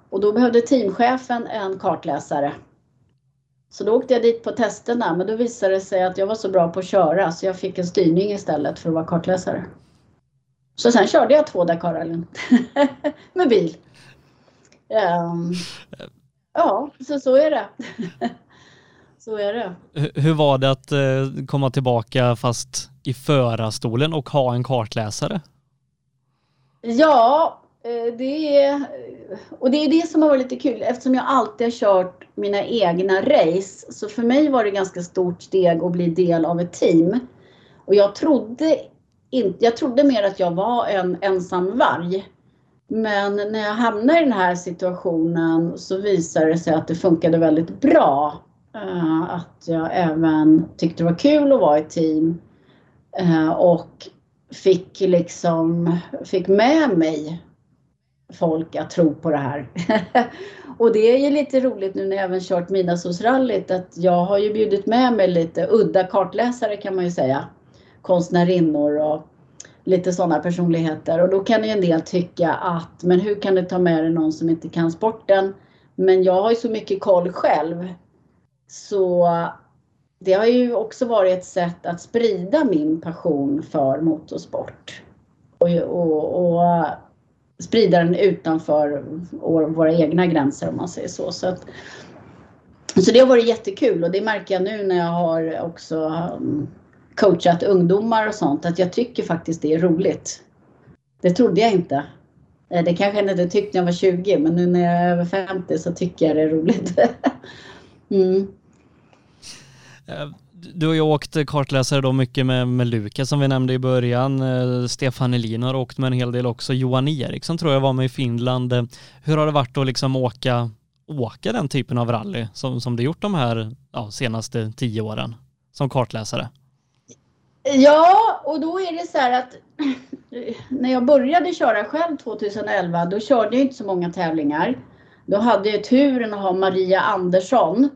Och då behövde teamchefen en kartläsare. Så då åkte jag dit på testerna men då visade det sig att jag var så bra på att köra så jag fick en styrning istället för att vara kartläsare. Så sen körde jag två Dakarrallyn (laughs) med bil. Um, ja, så så är det. (laughs) Så är det. Hur var det att eh, komma tillbaka fast i förarstolen och ha en kartläsare? Ja, Eh, det är, och det är det som har varit lite kul eftersom jag alltid har kört mina egna race. Så för mig var det ganska stort steg att bli del av ett team. Och jag trodde inte, jag trodde mer att jag var en ensam varg. Men när jag hamnade i den här situationen så visade det sig att det funkade väldigt bra eh, att jag även tyckte det var kul att vara i team. Eh, och fick liksom, fick med mig folk att tro på det här. (laughs) och det är ju lite roligt nu när jag även kört Midnattssolsrallyt att jag har ju bjudit med mig lite udda kartläsare kan man ju säga. Konstnärinnor och lite sådana personligheter och då kan ju en del tycka att men hur kan du ta med dig någon som inte kan sporten? Men jag har ju så mycket koll själv så det har ju också varit ett sätt att sprida min passion för motorsport. Och, och, och sprida den utanför våra egna gränser om man säger så. Så, att, så det har varit jättekul och det märker jag nu när jag har också um, coachat ungdomar och sånt att jag tycker faktiskt det är roligt. Det trodde jag inte. Eh, det kanske jag inte tyckte när jag var 20 men nu när jag är över 50 så tycker jag det är roligt. (laughs) Mm. Eh, du har ju åkt kartläsare då mycket med, med Lukas som vi nämnde i början. Eh, Stefan Elin har åkt med en hel del också. Johan Eriksson tror jag var med i Finland. Eh, hur har det varit att liksom åka, åka den typen av rally som, som du gjort de här ja, senaste tio åren som kartläsare? Ja, och då är det så här att (clears throat) när jag började köra själv 2011, då körde jag inte så många tävlingar. Då hade jag turen att ha Maria Andersson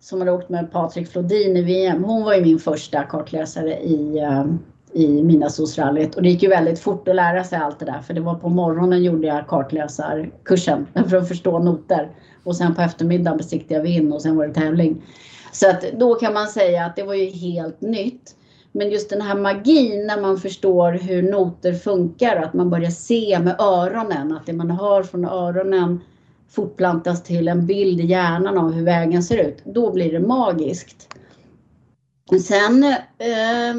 som hade åkt med Patrik Flodin i VM. Hon var ju min första kartläsare i, ehm, i Midnattssolsrallyt och det gick ju väldigt fort att lära sig allt det där för det var på morgonen gjorde jag kartläsarkursen (laughs) för att förstå noter och sen på eftermiddagen besiktigade vi in och sen var det tävling. Så att då kan man säga att det var ju helt nytt. Men just den här magin när man förstår hur noter funkar, att man börjar se med öronen, att det man hör från öronen fortplantas till en bild i hjärnan av hur vägen ser ut, då blir det magiskt. Sen eh,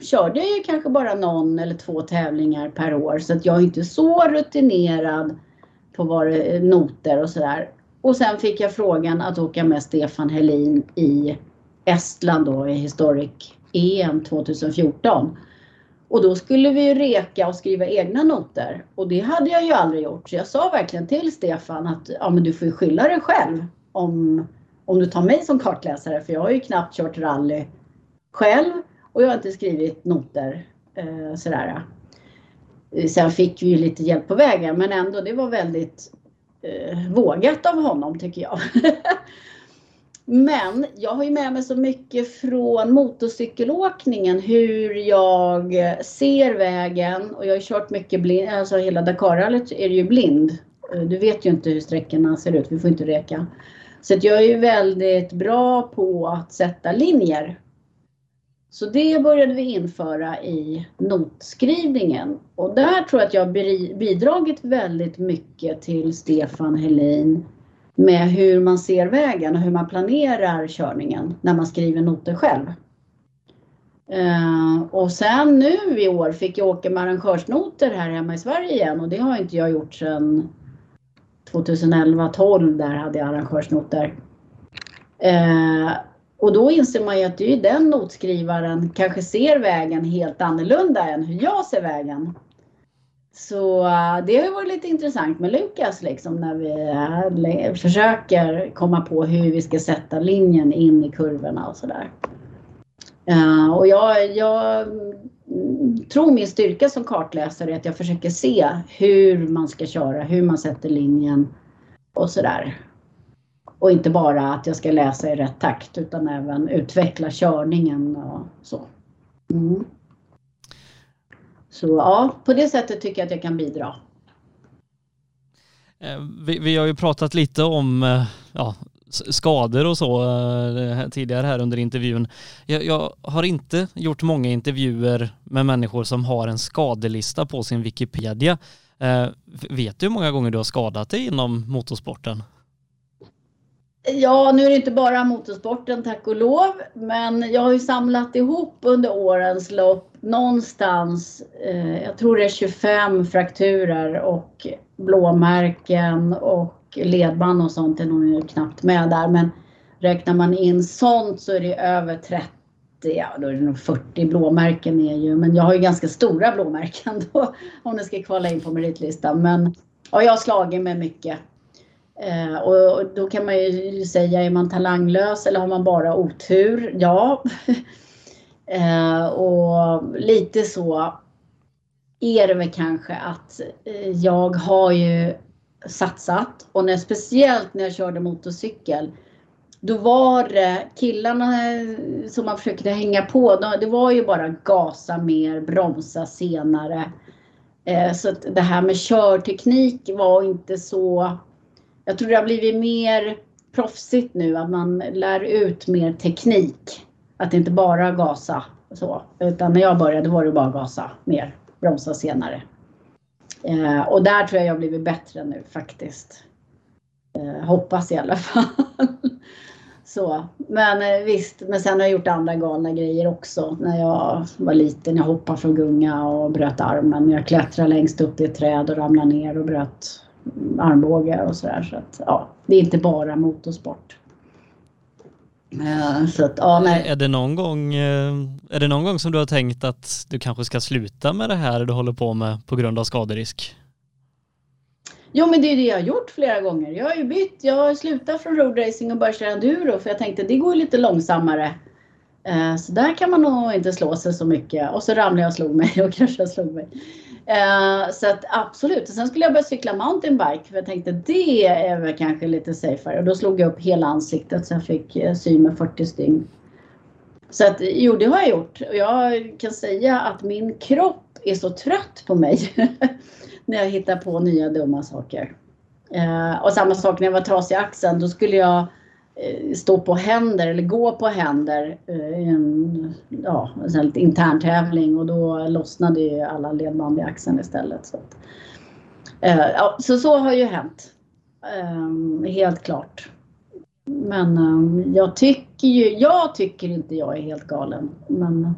körde jag ju kanske bara någon eller två tävlingar per år så att jag är inte så rutinerad på var noter och sådär. Och sen fick jag frågan att åka med Stefan Helin i Estland då i Historic EM 2014. Och då skulle vi reka och skriva egna noter. Och det hade jag ju aldrig gjort. Så jag sa verkligen till Stefan att ja, men du får ju skylla dig själv om, om du tar mig som kartläsare. För jag har ju knappt kört rally själv. Och jag har inte skrivit noter eh, sådär. Eh, sen fick vi ju lite hjälp på vägen men ändå det var väldigt eh, vågat av honom tycker jag. (laughs) men jag har ju med mig så mycket från motorcykelåkningen hur jag ser vägen och jag har kört mycket blind, alltså hela Dakarrallyt är ju blind. Du vet ju inte hur sträckorna ser ut, vi får inte reka. Så att jag är ju väldigt bra på att sätta linjer så det började vi införa i notskrivningen och där tror jag att jag bidragit väldigt mycket till Stefan Helin med hur man ser vägen och hur man planerar körningen när man skriver noter själv. Uh, och sen nu i år fick jag åka med arrangörsnoter här hemma i Sverige igen och det har inte jag gjort sedan 2011-12 där hade jag arrangörsnoter. Uh, och då inser man ju att det är den notskrivaren kanske ser vägen helt annorlunda än hur jag ser vägen. Så eh, det har varit lite intressant med Lukas liksom när vi eh, försöker komma på hur vi ska sätta linjen in i kurvorna och sådär. Eh, och jag, jag mm, tror min styrka som kartläsare är att jag försöker se hur man ska köra, hur man sätter linjen och sådär. Och inte bara att jag ska läsa i rätt takt utan även utveckla körningen och så. Mm. Så ja, på det sättet tycker jag att jag kan bidra. Eh, vi, vi har ju pratat lite om eh, ja, skador och så eh, tidigare här under intervjun. Jag, jag, har inte gjort många intervjuer med människor som har en skadelista på sin Wikipedia. vet du hur många gånger du har skadat dig inom motorsporten? Ja, nu är det inte bara motorsporten tack och lov, men jag har ju samlat ihop under årens lopp någonstans, eh, jag tror det är 25 frakturer och blåmärken och ledband och sånt är nog knappt med där. Men räknar man in sånt så är det över 30, ja då är det nog 40 blåmärken är ju, men jag har ju ganska stora blåmärken då (laughs) om det ska kvala in på meritlistan. Men ja, jag har slagit med mycket Eh, och då kan man ju säga, är man talanglös eller har man bara otur? Ja. (laughs) eh, och lite så är det väl kanske att eh, jag har ju satsat och när, speciellt när jag körde motorcykel då var det killarna eh, som man försökte hänga på, det var ju bara gasa mer, bromsa senare. Eh, så att det här med körteknik var inte så jag tror det har blivit mer proffsigt nu, att man lär ut mer teknik. Att inte bara gasa så, utan när jag började var det bara gasa mer, bromsa senare. Eh, och där tror jag jag blivit bättre nu faktiskt. Eh, hoppas i alla (laughs) fall. så. Men eh, visst, men sen har jag gjort andra galna grejer också. När jag var liten, jag hoppade från gunga och bröt armen. Jag klättrade längst upp i ett träd och ramlade ner och bröt armbågar och sådär. Så att, ja, det är inte bara motorsport. Uh, så att, ja, nej. Är, det någon gång, eh, är det någon gång som du har tänkt att du kanske ska sluta med det här du håller på med på grund av skaderisk? Jo men det är det jag har gjort flera gånger. Jag har ju bytt, jag har slutat från roadracing och börjat köra enduro för jag tänkte det går lite långsammare. Uh, så där kan man nog inte slå sig så mycket. Och så ramlade jag och slog mig (laughs) och kraschade och slog mig. Eh, så att absolut. Och sen skulle jag börja cykla mountainbike för jag tänkte det är väl kanske lite safer. Och då slog jag upp hela ansiktet så jag fick eh, sy med 40 stygn. Så att eh, jo, det har jag gjort. Och jag kan säga att min kropp är så trött på mig (laughs) när jag hittar på nya dumma saker. Eh, och samma sak när jag var trasig i axeln. Då skulle jag Eh, Eh, stå på händer eller gå på händer eh, i en, ja, en intern tävling och då lossnade ju alla ledband i axeln istället. Så, att, eh, ja, så, så har ju hänt. Ehm, helt klart. Men jag tycker ju, jag tycker inte jag är helt galen. Men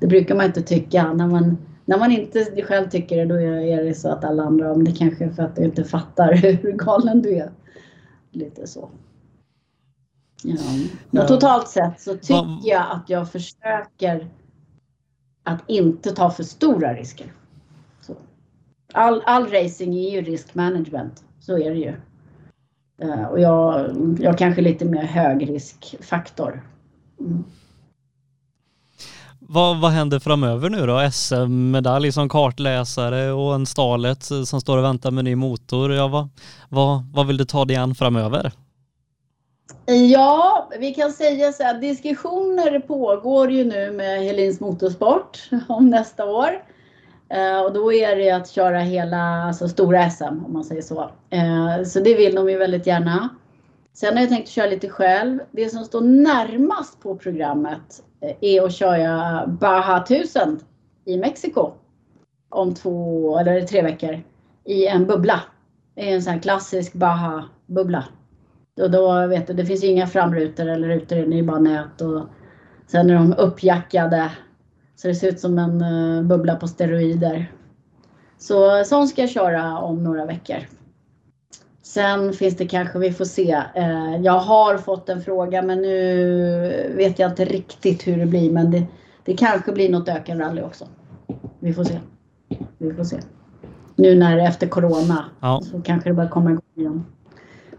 det brukar man inte tycka. När man, när man inte själv tycker det, då är det så att alla andra, om det kanske är för att du inte fattar (laughs) hur galen du är. Lite så. Ja. Men totalt sett så tycker jag att jag försöker att inte ta för stora risker. Så. All, all racing är ju riskmanagement, så är det ju. Uh, och jag, jag kanske lite mer högriskfaktor. Mm. vad, vad händer framöver nu då? SM-medalj som kartläsare och en Stalet som står och väntar med ny motor. Ja, vad, vad, vad vill du ta dig an framöver? Ja, vi kan säga så att diskussioner pågår ju nu med Helins Motorsport om nästa år. Eh, och då är det att köra hela, alltså stora SM om man säger så. Eh, så det vill de ju väldigt gärna. Sen har jag tänkt köra lite själv. Det som står närmast på programmet eh, är att köra Baja 1000 i Mexiko om två eller tre veckor i en bubbla. Det är en sån här klassisk Baja-bubbla. Och då vet du, det finns inga framrutor eller rutor, det är bara nät och sen är de uppjackade så det ser ut som en uh, bubbla på steroider. Så sån ska jag köra om några veckor. Sen finns det kanske, vi får se. Uh, jag har fått en fråga men nu vet jag inte riktigt hur det blir. Men det, det kanske blir något ökenrally också. Vi får se. Vi får se. Nu när efter Corona ja. så kanske det börjar komma igång igen.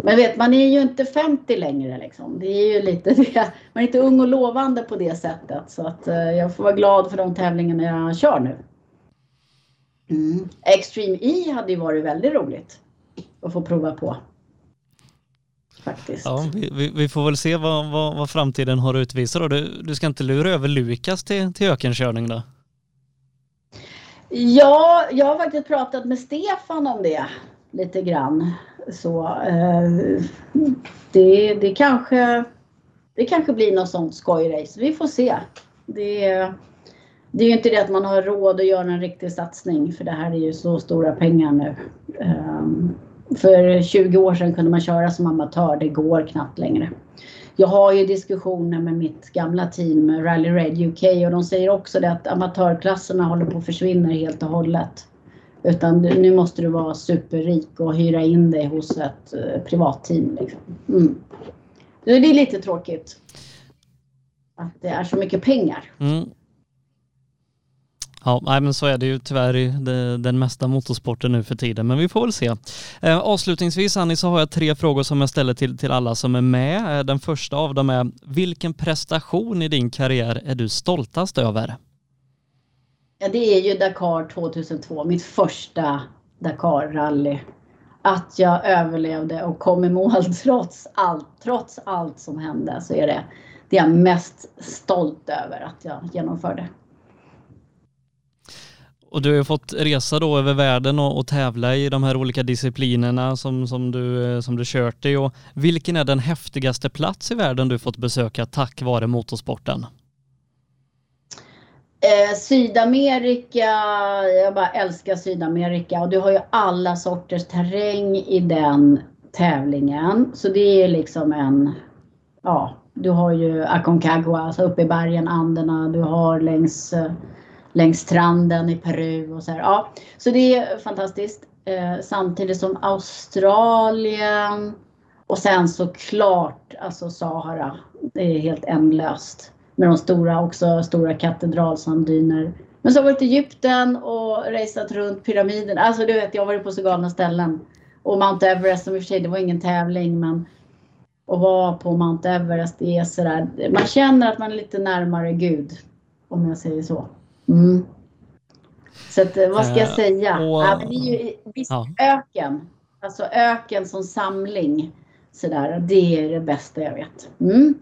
Men vet, man är ju inte 50 längre liksom. Det är ju lite det. Man är inte ung och lovande på det sättet. Så att eh, jag får vara glad för de tävlingarna jag kör nu. Mm. Extreme E hade ju varit väldigt roligt att få prova på. Faktiskt. Ja, vi, vi får väl se vad, vad, vad framtiden har utvisat. Du, du ska inte lura över Lukas till, till ökenkörning då? Ja, jag har faktiskt pratat med Stefan om det lite grann. Så eh, det, det, kanske, det kanske blir något sånt skojrace. Vi får se. Det, det är ju inte det att man har råd att göra en riktig satsning för det här är ju så stora pengar nu. Ehm, för 20 år sedan kunde man köra som amatör, det går knappt längre. Jag har ju diskussioner med mitt gamla team Rally Red UK och de säger också det att amatörklasserna håller på att försvinna helt och hållet. Utan nu måste du vara superrik och hyra in dig hos ett eh, privatteam. Liksom. Mm. Det är lite tråkigt. Att det är så mycket pengar. Mm. Ja, nej, men så är det ju tyvärr i den mesta motorsporten nu för tiden, men vi får väl se. Eh, avslutningsvis Annie så har jag tre frågor som jag ställer till, till alla som är med. Eh, den första av dem är, vilken prestation i din karriär är du stoltast över? Ja, det är ju Dakar 2002, mitt första Dakar-rally. Att jag överlevde och kom i mål (laughs) trots allt, trots allt som hände så är det det jag är mest stolt över att jag genomförde. Och du har ju fått resa då över världen och, och, tävla i de här olika disciplinerna som, som, du, eh, som du kört i. Och vilken är den häftigaste plats i världen du fått besöka tack vare motorsporten? Eh, Sydamerika, jag bara älskar Sydamerika och du har ju alla sorters terräng i den tävlingen. Så det är liksom en, ja, du har ju Aconcagua, alltså uppe i bergen, Anderna, du har längs, eh, längs stranden i Peru och så här. Ja, så det är fantastiskt. Eh, samtidigt som Australien och sen såklart alltså Sahara. Det är helt ändlöst med de stora, också stora katedralsanddyner. Men så har jag varit i Egypten och raceat runt pyramiden. Alltså du vet, jag har varit på så galna ställen. Och Mount Everest, som i och för sig, det var ingen tävling, men att vara på Mount Everest, det är sådär, man känner att man är lite närmare Gud. Om jag säger så. Mm. Så att, vad ska jag eh, säga? Uh, och, ja, det är ju, visst, ja. öken. Alltså öken som samling. Sådär, det är det bästa jag vet. Mm.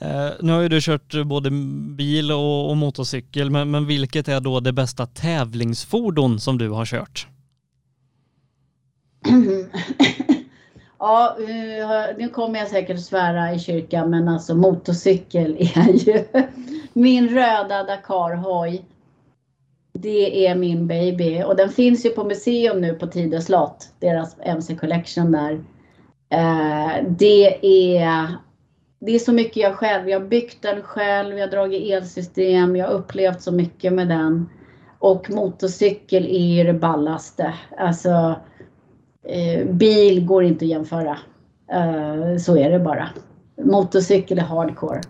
Eh, nu har ju du kört både bil och, och motorcykel, men, men, vilket är då det bästa tävlingsfordon som du har kört? (clears throat) ja, eh, nu kommer jag säkert svära i kyrkan, men alltså motorcykel (laughs) är ju min röda Dakar-hoj. Det är min baby och den finns ju på museum nu på Tidö slott, deras MC Collection där. Eh, det är det är så mycket jag själv, jag har byggt den själv, jag har dragit elsystem, jag har upplevt så mycket med den. Och motorcykel är ju det ballaste. Alltså, eh, bil går inte att jämföra. Eh, så är det bara. Motorcykel är hardcore.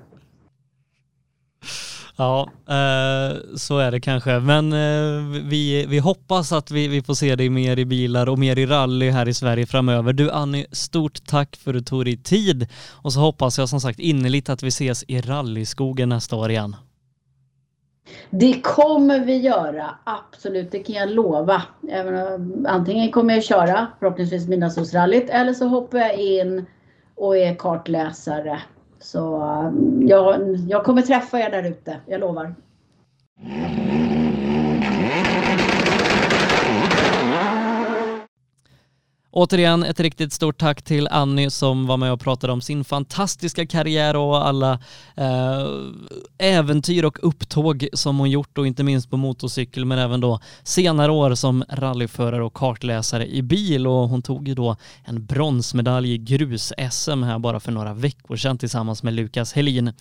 Ja, eh, så är det kanske. Men eh, vi, vi hoppas att vi, vi får se dig mer i bilar och mer i rally här i Sverige framöver. Du Annie, stort tack för att du tog dig tid och så hoppas jag som sagt innerligt att vi ses i rallyskogen nästa år igen. Det kommer vi göra, absolut. Det kan jag lova. Även, antingen kommer jag köra, förhoppningsvis Midnattssolsrallyt, eller så hoppar jag in och är kartläsare. Så mm, jag, jag kommer träffa er där ute, jag lovar. Återigen ett riktigt stort tack till Annie som var med och pratade om sin fantastiska karriär och alla eh, äventyr och upptåg som hon gjort och inte minst på motorcykel men även då senare år som rallyförare och kartläsare i bil och hon tog ju då en bronsmedalj i grus-SM här bara för några veckor sedan tillsammans med Lukas Helin.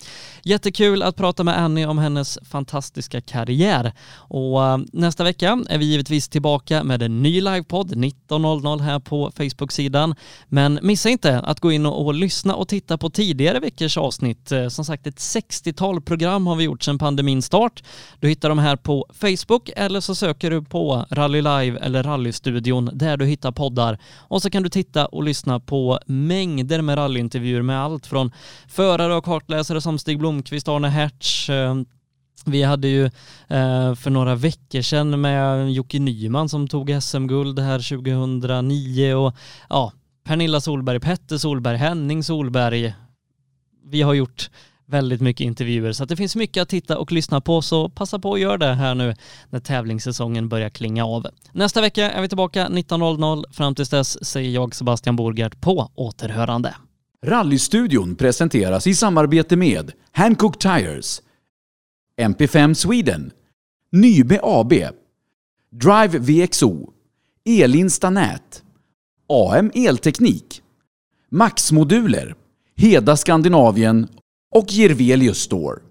Jättekul att prata med Annie om hennes fantastiska karriär och eh, nästa vecka är vi givetvis tillbaka med en ny livepodd 19.00 här på Facebook-sidan. Men missa inte att gå in och, och, lyssna och titta på tidigare veckors avsnitt. Eh, som sagt, ett 60-tal program har vi gjort sedan pandemin start. Du hittar dem här på Facebook eller så söker du på Rally Live eller Rallystudion där du hittar poddar. Och så kan du titta och lyssna på mängder med rallyintervjuer med allt från förare och kartläsare som Stig Blomqvist, Arne Hertz, eh, vi hade ju eh, för några veckor sedan med Jocke Nyman som tog SM-guld här 2009 och ja, Pernilla Solberg, Petter Solberg, Henning Solberg. Vi har gjort väldigt mycket intervjuer så att det finns mycket att titta och lyssna på så passa på att göra det här nu när tävlingssäsongen börjar klinga av. Nästa vecka är vi tillbaka 19.00. Fram tills dess säger jag Sebastian Borgert på återhörande. Rallystudion presenteras i samarbete med Hancock Tires MP5 Sweden, Nybe AB, Drive VXO, Elinsta Nät, AM Elteknik, Max Moduler, Heda Skandinavien och Gervelius Store.